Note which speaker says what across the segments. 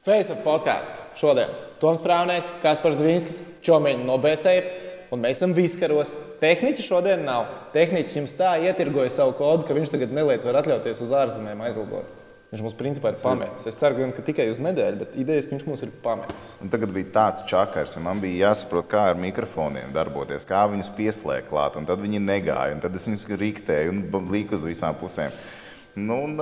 Speaker 1: Facebook podkāsts šodien. Toms Prāvnieks, Kaspars Dvīnskis, Čomiņš no BCF. Un mēs esam viskaros. Tehniķi šodien nav. Tehniķis jums tā ietirgoja savu kodu, ka viņš tagad neliec var atļauties uz ārzemēm aizlidot. Viņš mums principā ir pametis. Es ceru, ka tikai uz nedēļu, bet idejas viņš mums ir pametis.
Speaker 2: Un tagad bija tāds čakars, un man bija jāsaprot, kā ar mikrofoniem darboties, kā viņus pieslēgt klāt. Un tad viņi negāja, un tad es viņus riktēju un līku uz visām pusēm. Nu, un,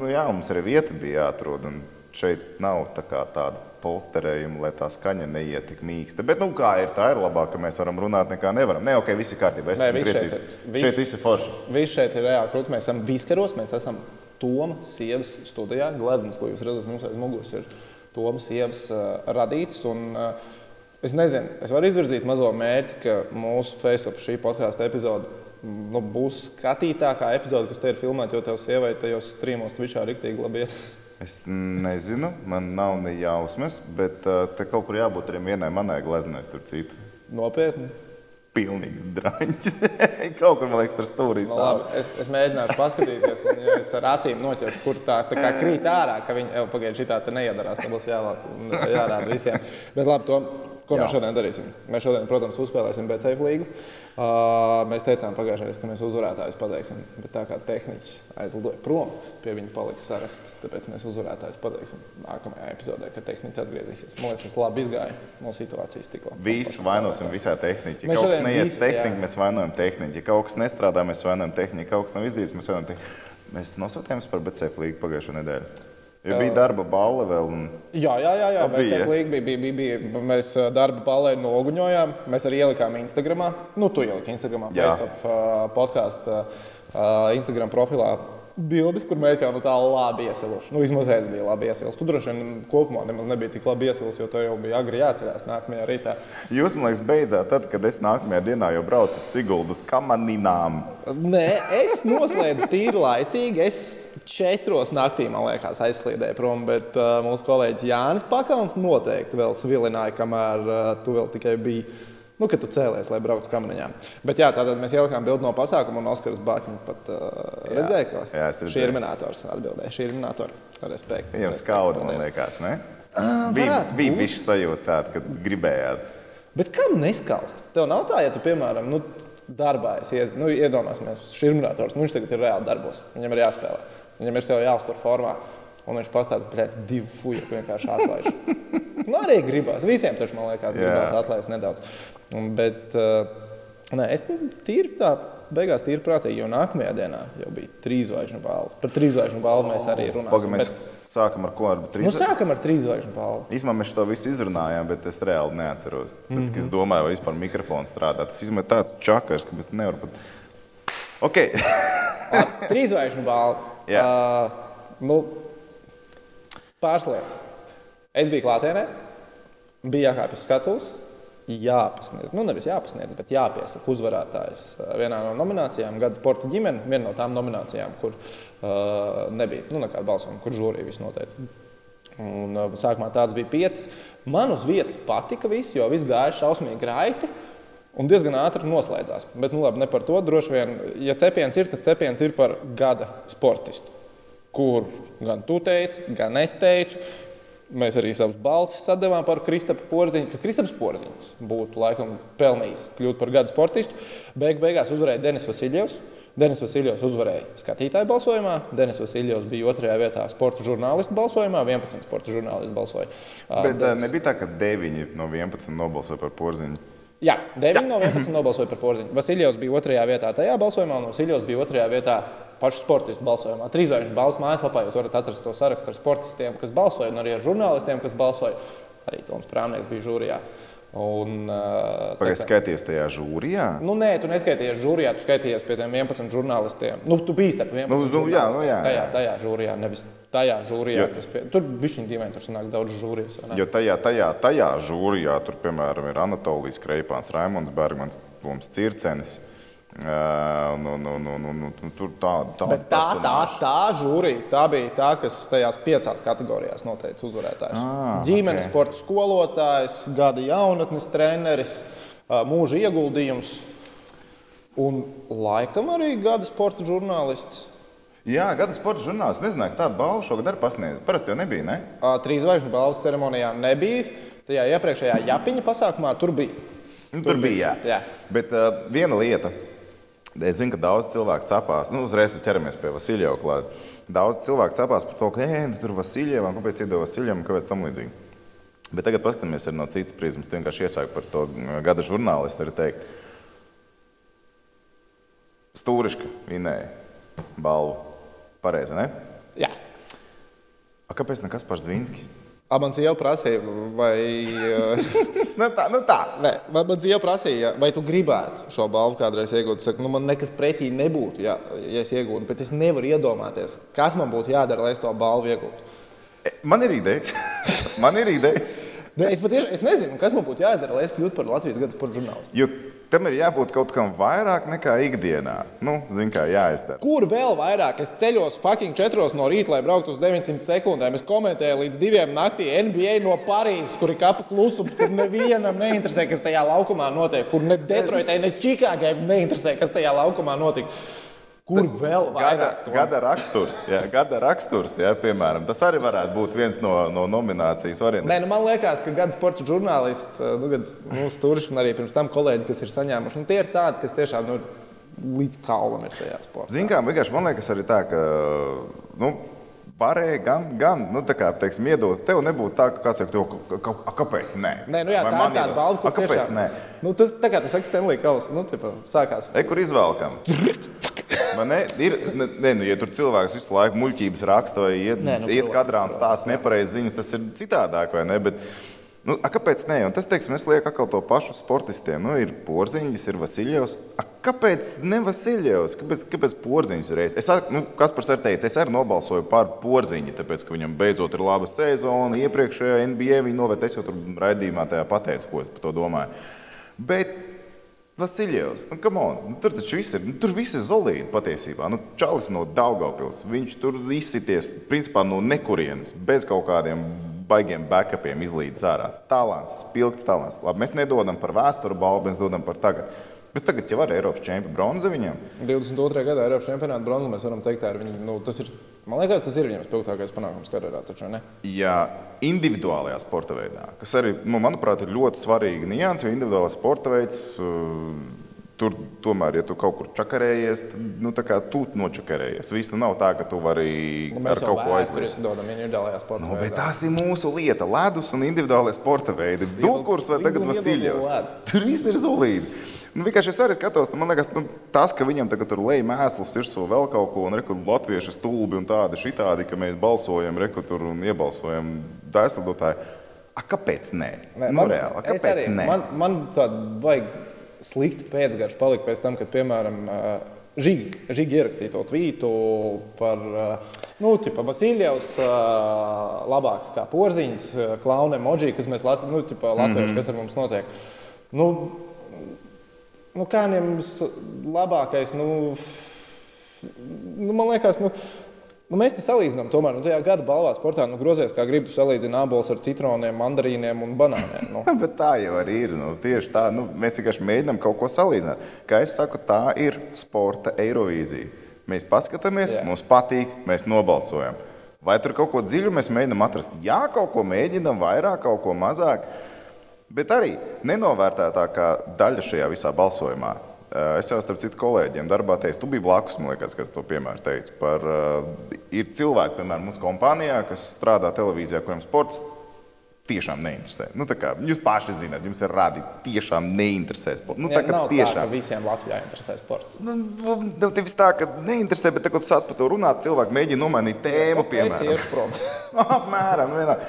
Speaker 2: nu, jā, mums arī vieta bija jāatrod. Un šeit nav tā tāda polsterējuma, lai tā skaņa neiet tik mīksta. Bet, nu, kā ir, tā ir labāk, ka mēs varam runāt, nekā nevaram. Nē, ok, viss ir kārtībā. Es esmu priecīgs. Šeit, šeit viss ir forši.
Speaker 1: Viss šeit ir reāli krūti. Mēs esam viskaros, mēs esam Toma sievas studijā. Gleznas, ko jūs redzat mums aiz muguras, ir Toma sievas uh, radīts. Un, uh, es nezinu, es varu izvirzīt mazo mērķi, ka mūsu Facebook šī podkāstu epizode nu, būs skatītākā epizode, kas te ir filmēta, jo tev sievai tajos strīmos Twitchā riktīgi labi iet.
Speaker 2: Es nezinu, man nav ne jausmas, bet uh, te kaut kur jābūt arī vienai manai gleznai, starp citu.
Speaker 1: Nopietni
Speaker 2: pilnīgs drāņķis. Kaut kur, man liekas, tur stūrī
Speaker 1: nu, stāv. No, es, es mēģināšu paskatīties, un ja es ar acīm noķeršu, kur tā, tā kā krīt ārā, ka viņi, pagaidi, šī tā neiedarās, tad būs jārāda visiem. Bet labi, to Ko Jā. mēs šodien darīsim? Mēs šodien, protams, uzspēlēsim BCF līgu. Uh, mēs teicām pagājušajā gadā, ka mēs uzvarētājus pateiksim. Bet tā kā tehniķis aizlidoja prom, pie viņa paliks saraksts. Tāpēc mēs uzvarētājus pateiksim nākamajā epizodē, kad tehniķis atgriezīsies. Man liekas, tas labi izgāja no situācijas tikko.
Speaker 2: Visu vainosim visā tehniķī. Ja kaut kas neies tehniski, mēs vainojam tehniķi. Ja kaut kas nestrādā, mēs vainojam tehniķi. Kaut kas nav izdarīts, mēs vainojam tehniķi. Mēs nosūtījām par BCF līgu pagājušo nedēļu. Ja bija darba balva vēl. Un...
Speaker 1: Jā, jā, jā, jā bet bija, bija, bija, bija, bija. Mēs darba balvai noguņojām. Mēs arī ielikām Instagram. Nu, tu ieliki Instagram, Facebook podkāstu Instagram profilā bildi, kur mēs jau no tā labi iesiluši. Nu, vismaz es biju labi iesiluši. Tu droši vien kopumā nemaz nebija tik labi iesiluši, jo tev jau bija agri jāceļās nākamajā rītā.
Speaker 2: Jūs, man liekas, beidzāt tad, kad es nākamajā dienā jau braucu uz Siguldas kamaninām.
Speaker 1: Nē, es noslēdzu tīri laicīgi. Es četros naktī, man liekas, aizslīdēju prom, bet uh, mūsu kolēģis Jānis Pakauns noteikti vēl svilināja, kamēr uh, tu vēl tikai biji Nu, kad tu cēlies, lai brauktu kamariņā. Bet jā, tātad mēs ielikām bildi no pasākuma, un Oskars Bāķiņš pat uh, redzēja, ka jā, šī ir minētors atbildēja. Šī ir minētora. Respekti.
Speaker 2: Viņam skauda, man liekas, ne?
Speaker 1: Uh,
Speaker 2: bija bija bišķi sajūta tāda, ka gribējās.
Speaker 1: Bet kam neskaust? Tev nav tā, ja tu, piemēram, nu, darbā esi, nu, iedomāsimies, šī ir minētors, nu, viņš tagad ir reāli darbos, viņam ir jāspēlē, viņam ir sev jāuztur formā. Un viņš pastāsta, ka pēc divu fuju vienkārši atlaiž. nu, arī gribās. Visiem taču, man liekas, gribās Jā. atlaist nedaudz. Bet uh, nē, es tīri tā. Beigās tīri prātīgi, jo nākamajā dienā jau bija trīs zvaigžņu balva. Par trīs zvaigžņu balvu mēs arī runājam.
Speaker 2: Mēs bet... sākam ar ko? Ar
Speaker 1: trīs... Nu, sākam ar trīs zvaigžņu balvu.
Speaker 2: Īsumā mēs to visu izrunājām, bet es reāli neatceros. Pēc, mm -hmm. Es domāju, vai vispār mikrofons strādā. Tas ir tāds čakars, ka mēs nevaram pat. Okay.
Speaker 1: trīs zvaigžņu balva. Uh, nu, Pāris lietas. Es biju klātienē, bija jākāpj uz skatuves, jāpasniedz, nu nevis jāpasniedz, bet jāpiesaka uzvarētājs uh, vienā no nominācijām, gada sporta ģimene, viena no tām nominācijām, kur uh, nebija nu, nekāda balsojuma, kur žūrija visu noteica. Un, uh, sākumā tāds bija piecas. Man uz vietas patika viss, jo viss gāja šausmīgi graiti. Un diezgan ātri noslēdzās. Bet, nu, labi, ne par to. Droši vien, ja cepiens ir, tad cepiens ir par gada sportistu kur gan tu teici, gan es teicu. Mēs arī savus balsis sadevām par Kristapu Porziņu, ka Kristaps Porziņš būtu laikam pelnījis kļūt par gada sportistu. Beig beigās uzvarēja Denis Vasiljevs. Denis Vasiljovs uzvarēja skatītāju balsojumā. Denis Vasiljovs bija otrajā vietā sporta žurnālistu balsojumā. 11 sporta žurnālisti balsoja.
Speaker 2: Bet Denis... nebija tā, ka 9 no 11 nobalsoja par Porziņu.
Speaker 1: Jā, 9 Jā. no 11 nobalsoja par Porziņu. Vasiljovs bija otrajā vietā tajā balsojumā, un Vasiljovs bija otrajā vietā pašu sportistu balsojumā. Trīsvaigžņu balvas mājaslapā jūs varat atrast to sarakstu ar sportistiem, kas balsoja, un arī ar žurnālistiem, kas balsoja. Arī Toms Prāmnieks bija žūrijā. Un,
Speaker 2: uh, Pagaidiet, skaities tajā žūrijā?
Speaker 1: Nu, nē, tu neskaities žūrijā, tu skaities pie tiem 11 žurnālistiem. Nu, tu biji starp 11 nu, nu, jā, nu, jā, jā. Tajā, tajā žūrijā, nevis tajā žūrijā, jo, kas pie... tur bija viņa dīvaini, tur sanāk daudz žūrijas.
Speaker 2: Jo tajā, tajā, tajā žūrijā, tur, piemēram, ir Anatolijas Kreipāns, Raimons Bergmans, Plums Circenis. Un, un, un, un, un, un, tur tā, tā,
Speaker 1: tā, tā, tā žūrija tā bija tā, kas tajās piecās kategorijās noteica uzvarētājus. Ah, Ģimenes okay. sporta skolotājs, gada jaunatnes treneris, mūža ieguldījums un laikam arī gada sporta žurnālists.
Speaker 2: Jā, gada sporta žurnāls. Nezināju, ka tāda balva šogad arī pasniedz. Parasti jau nebija. Ne?
Speaker 1: Trīs zvaigžņu balvas ceremonijā nebija. Tajā iepriekšējā Japiņa pasākumā tur bija.
Speaker 2: Nu, tur, tur bija. Jā. jā. Bet uh, viena lieta. Es zinu, ka daudz cilvēku cepās. Nu, uzreiz ķeramies pie Vasiljeva klāta. Daudz cilvēku cepās par to, ka nu, tur Vasiljevam, kāpēc iedod Vasiljevam, kāpēc tam līdzīgi. Bet tagad paskatāmies no citas prizmas. Vienkārši iesaku par to gada žurnālistu arī teikt. Stūriška vinēja balvu. Pareizi, ne?
Speaker 1: Jā.
Speaker 2: A, kāpēc nekas pašs Dvīnskis?
Speaker 1: Man sieva prasīja, vai.
Speaker 2: nu tā, nu tā.
Speaker 1: Nē, man sieva prasīja, vai tu gribētu šo balvu kādreiz iegūt. Saku, nu, man nekas pretī nebūtu, ja, ja es iegūtu, bet es nevaru iedomāties, kas man būtu jādara, lai es to balvu iegūtu.
Speaker 2: E, man ir idejas. man ir idejas.
Speaker 1: ne, es patiešām es nezinu, kas man būtu jāizdara, lai es kļūtu par Latvijas gada sporta žurnālistu
Speaker 2: tam ir jābūt kaut kam vairāk nekā ikdienā. Nu, zin, kā jāizdara.
Speaker 1: Kur vēl vairāk? Es ceļos fucking 4 no rīta, lai brauktu uz 900 sekundēm. Es komentēju līdz 2 naktī NBA no Parīzes, kur ir kapa klusums, kur nevienam neinteresē, kas tajā laukumā notiek. Kur ne Detroitai, ne Čikāgai neinteresē, kas tajā laukumā notiek. Kur vēl vairāk?
Speaker 2: Gada, gada raksturs, jā, gada raksturs jā, piemēram. Tas arī varētu būt viens no, no nominācijas variantiem.
Speaker 1: Nē, nu man liekas, ka gada sporta žurnālists, nu, gada nu, stūrišķi un arī pirms tam kolēģi, kas ir saņēmuši, nu, tie ir tādi, kas tiešām nu, līdz kaulam ir tajā sportā.
Speaker 2: Kā vienkārši man liekas arī tā, ka. Nu, Varēja gan, gan nu, tā kā, teiksim, iedot. Tev nebūtu tā, ka kāds saka, ka, ka, ka, kāpēc nē.
Speaker 1: Nē, nu jā, Vai tā ir tāda balva,
Speaker 2: kāpēc
Speaker 1: tiešām,
Speaker 2: nē.
Speaker 1: Nu, tas, tā kā tu saki, Stenlī Kaus, nu, tipa, sākās.
Speaker 2: E, kur izvēlkam? Ne, ir, ne, nu, ja tur cilvēks visu laiku muļķības raksta vai iet, Nē, nu, iet kadrā un stāsta nepareizas ziņas, tas ir citādāk, ne? Bet, Nu, a, kāpēc ne? Un tas, teiksim, es lieku atkal to pašu sportistiem. Nu, ir porziņš, ir Vasiljovs. A, kāpēc ne Vasiljovs? Kāpēc, kāpēc porziņš ir reizes? Es, nu, kas par sevi teica, es arī nobalsoju par porziņu, tāpēc, ka viņam beidzot ir laba sezona. Iepriekšējā NBA viņa novērt, es jau tur raidījumā pateicu, ko es par to domāju. Bet Vasiljevs, nu, on, nu, tur taču viss ir, nu, tur viss ir zolīti patiesībā. Nu, Čalis no Daugavpils, viņš tur izsities principā no nekurienes, bez kaut kādiem baigiem backupiem izlīdz ārā. Talants, spilgts talants. Labi, mēs nedodam par vēsturu balvu, mēs dodam par tagad. Bet tagad jau ir Eiropas čempions bronza viņam.
Speaker 1: 22. gadā Eiropas čempionāta bronza mēs varam teikt, viņa. Nu, tas ir, man liekas, tas ir viņam spilgtākais panākums karjerā. Taču, ne?
Speaker 2: Jā, individuālajā sporta veidā, kas arī, nu, manuprāt, ir ļoti svarīga nianses, jo individuālais sporta veids. Uh, Tur tomēr, ja tu kaut kur čakarējies, tad nu, tu nočakarējies. Viss nav tā, ka tu vari
Speaker 1: nu, ar kaut ko aizliegt. Nu,
Speaker 2: bet tās ir mūsu lieta. Ledus un individuālais sporta veidi. Dukurs vai tagad Vasiljovs. Tur viss ir zulīti. Nu, vienkārši es arī skatos, nu, man liekas, nu, tas, ka viņam tagad tur lej mēslus, ir savu vēl kaut ko, un rekur latvieši stulbi un tādi šitādi, ka mēs balsojam, rekur tur un iebalsojam daislidotāji. A, kāpēc nē? nē nu, man, reāli, kāpēc arī, nē?
Speaker 1: Man, man tāda vajag slikti pēcgarš palika pēc tam, kad, piemēram, Žīgi, Žīgi ierakstīja to tvītu par nu, tipa, Vasiljevs, labāks kā porziņš, klauna emoji, kas mēs nu, tipa, latvieši, mm -hmm. kas ar mums notiek. Nu, nu, kā viņam labākais, nu, nu, man liekas, nu, Nu, mēs te salīdzinām, tomēr nu, tajā gada balvā sportā nu, grozies, kā gribi, salīdzināt abolus ar citroniem, mandarīniem un banāniem. Nu.
Speaker 2: Bet tā jau arī ir. Nu, tieši tā, nu, mēs vienkārši mēģinām kaut ko salīdzināt. Kā es saku, tā ir sporta eirovīzija. Mēs paskatāmies, Jā. mums patīk, mēs nobalsojam. Vai tur kaut ko dziļu mēs mēģinām atrast? Jā, kaut ko mēģinām, vairāk, kaut ko mazāk. Bet arī nenovērtētākā daļa šajā visā balsojumā Eh, es jau starp citu kolēģiem darbā teicu, tu biji blakus, man liekas, kas to piemēru teica. Par, uh, ir cilvēki, piemēram, mūsu kompānijā, kas strādā televīzijā, kuriem sports tiešām neinteresē. Nu, kā, jūs paši zināt, jums ir radi, tiešām neinteresē sports. Nu,
Speaker 1: tā, Jā, tiešām... tā, ka visiem Latvijā interesē sports.
Speaker 2: Nu, nu, nu tevis tā, ka neinteresē, bet, kad sāc par to runāt, cilvēki mēģina nomainīt tēmu, piemēram.
Speaker 1: Es iešu prom.
Speaker 2: Apmēram, vienā.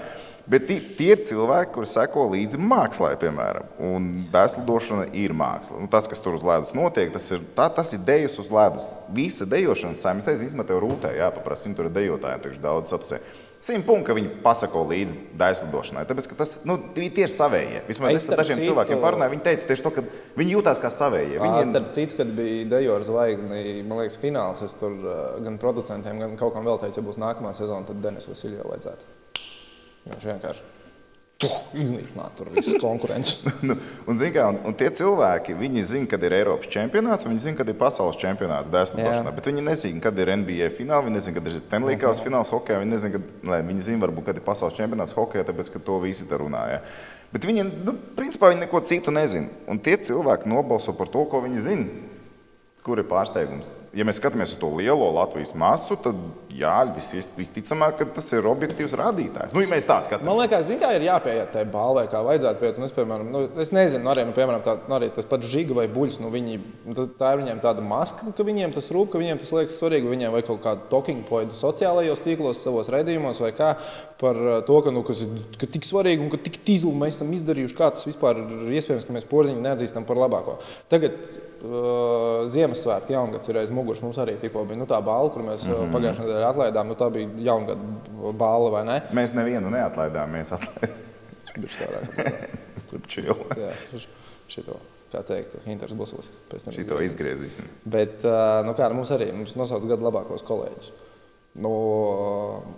Speaker 2: Bet tie, ir cilvēki, kuri seko līdzi mākslā, piemēram. Un dēslidošana ir māksla. Nu, tas, kas tur uz ledus notiek, tas ir, tā, tas ir dejas uz ledus. Visa dejošana, teica, īstenībā tev rūtē jāpaprasa, tur ir dejotājiem, tur ir daudz satusē. Simt punkti, ka viņi pasako līdzi dēslidošanai. Tāpēc, ka tas, nu, tie ir savējie. Vismaz es ar dažiem citu... cilvēkiem parunāju, viņi teica tieši to, ka viņi jutās kā savējie.
Speaker 1: Viņi... Starp citu, kad bija Dejora zvaigzne, man liekas, fināls, es tur gan producentiem, gan kaut kam vēl teicu, ja būs nākamā sezona, tad Denis Vasiljovs vajadzētu. Viņš vienkārši. iznīcināt tur visus konkurentus.
Speaker 2: nu, un, kā, un, un tie cilvēki, viņi zina, kad ir Eiropas čempionāts, viņi zina, kad ir pasaules čempionāts desmitplašanā, bet viņi nezina, kad ir NBA fināls, viņi nezina, kad ir Stanley's fināls hokeja, viņi nezina, kad, lai, viņi zina, varbūt, kad ir pasaules čempionāts hokeja, tāpēc, ka to visi te runāja. Bet viņi, nu, principā, viņi neko citu nezina. Un tie cilvēki nobalso par to, ko viņi zina. Kur ir pārsteigums? Ja mēs skatāmies uz to lielo Latvijas masu, tad jā, vis, visticamāk, tas ir objektīvs rādītājs. Nu, ja mēs tā skatāmies,
Speaker 1: man liekas, zin, kā ir jāpieiet tai balvai, kā vajadzētu pieiet. Es, piemēram, nu, es nezinu, arī, nu, piemēram, tā, nu, arī tas pats žiga vai buļs. Nu, viņi, nu, tā ir viņiem tāda maska, ka viņiem tas rūp, ka viņiem tas liekas svarīgi. Viņiem vajag kaut kādu talking point sociālajos tīklos, savos redzējumos vai kā par uh, to, ka, nu, kas ka tik svarīgi un ka tik tīzli mēs esam izdarījuši. Kā tas vispār ir iespējams, ka mēs porziņu neatzīstam par labāko. Tagad uh, Ziemassvētku jaungads ir aiz muguras. Mums arī tikko bija nu, tā balva, kur mēs mm -hmm. pagājušajā nedēļā atlaidām. Nu, tā bija jaungada balva, vai ne?
Speaker 2: Mēs nevienu neatlaidām. Mēs atlaidām.
Speaker 1: Tur bija šito. Kā teikt, Inters Buslis.
Speaker 2: Šito izgriezīsim.
Speaker 1: Bet, nu, kā, mums arī mums nosauc gadu labākos kolēģus. Nu,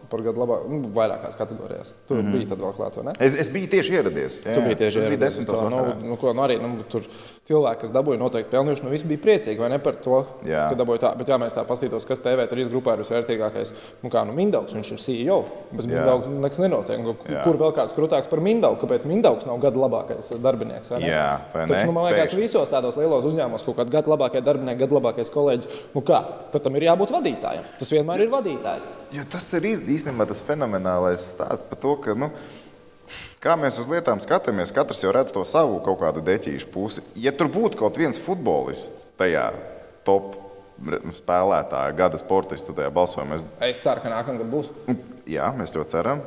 Speaker 1: par gadu labāk, nu, vairākās kategorijās. Tur mm -hmm. bija vēl klāta, vai ne?
Speaker 2: Es, es biju tieši ieradies.
Speaker 1: Jā, tu biji tieši ieradies. To, nu, nu, ko, nu, arī, nu, tur cilvēki, kas dabūja noteikti pelnījuši, nu visi bija priecīgi, ne par to, jā. ka dabūja tā. Bet, ja mēs tā paskatītos, kas TV3 grupā ir visvērtīgākais, nu kā nu Mindaugs, viņš ir CEO. Bez Mindaugs nekas nenotiek. Jā. Kur vēl kāds krūtāks par Mindaugu? Kāpēc Mindaugs nav gada labākais darbinieks?
Speaker 2: Jā,
Speaker 1: Taču, nu, man liekas, Pēkšņi. visos tādos lielos uzņēmumos kaut kāda gada labākais darbinieks, gada labākais kolēģis. Nu kā? Tad tam ir jābūt vadītājam. Tas vienmēr ir vadītājs.
Speaker 2: Jo tas ir īstenībā tas fenomenālais stāsts par to, ka. Nu, Kā mēs uz lietām skatāmies, katrs jau redz to savu kaut kādu deķīšu pusi. Ja tur būtu kaut viens futbolists tajā top spēlētāja, gada sportistu tajā balsojumā,
Speaker 1: es... es ceru, ka nākamgad būs.
Speaker 2: Jā, mēs to ceram.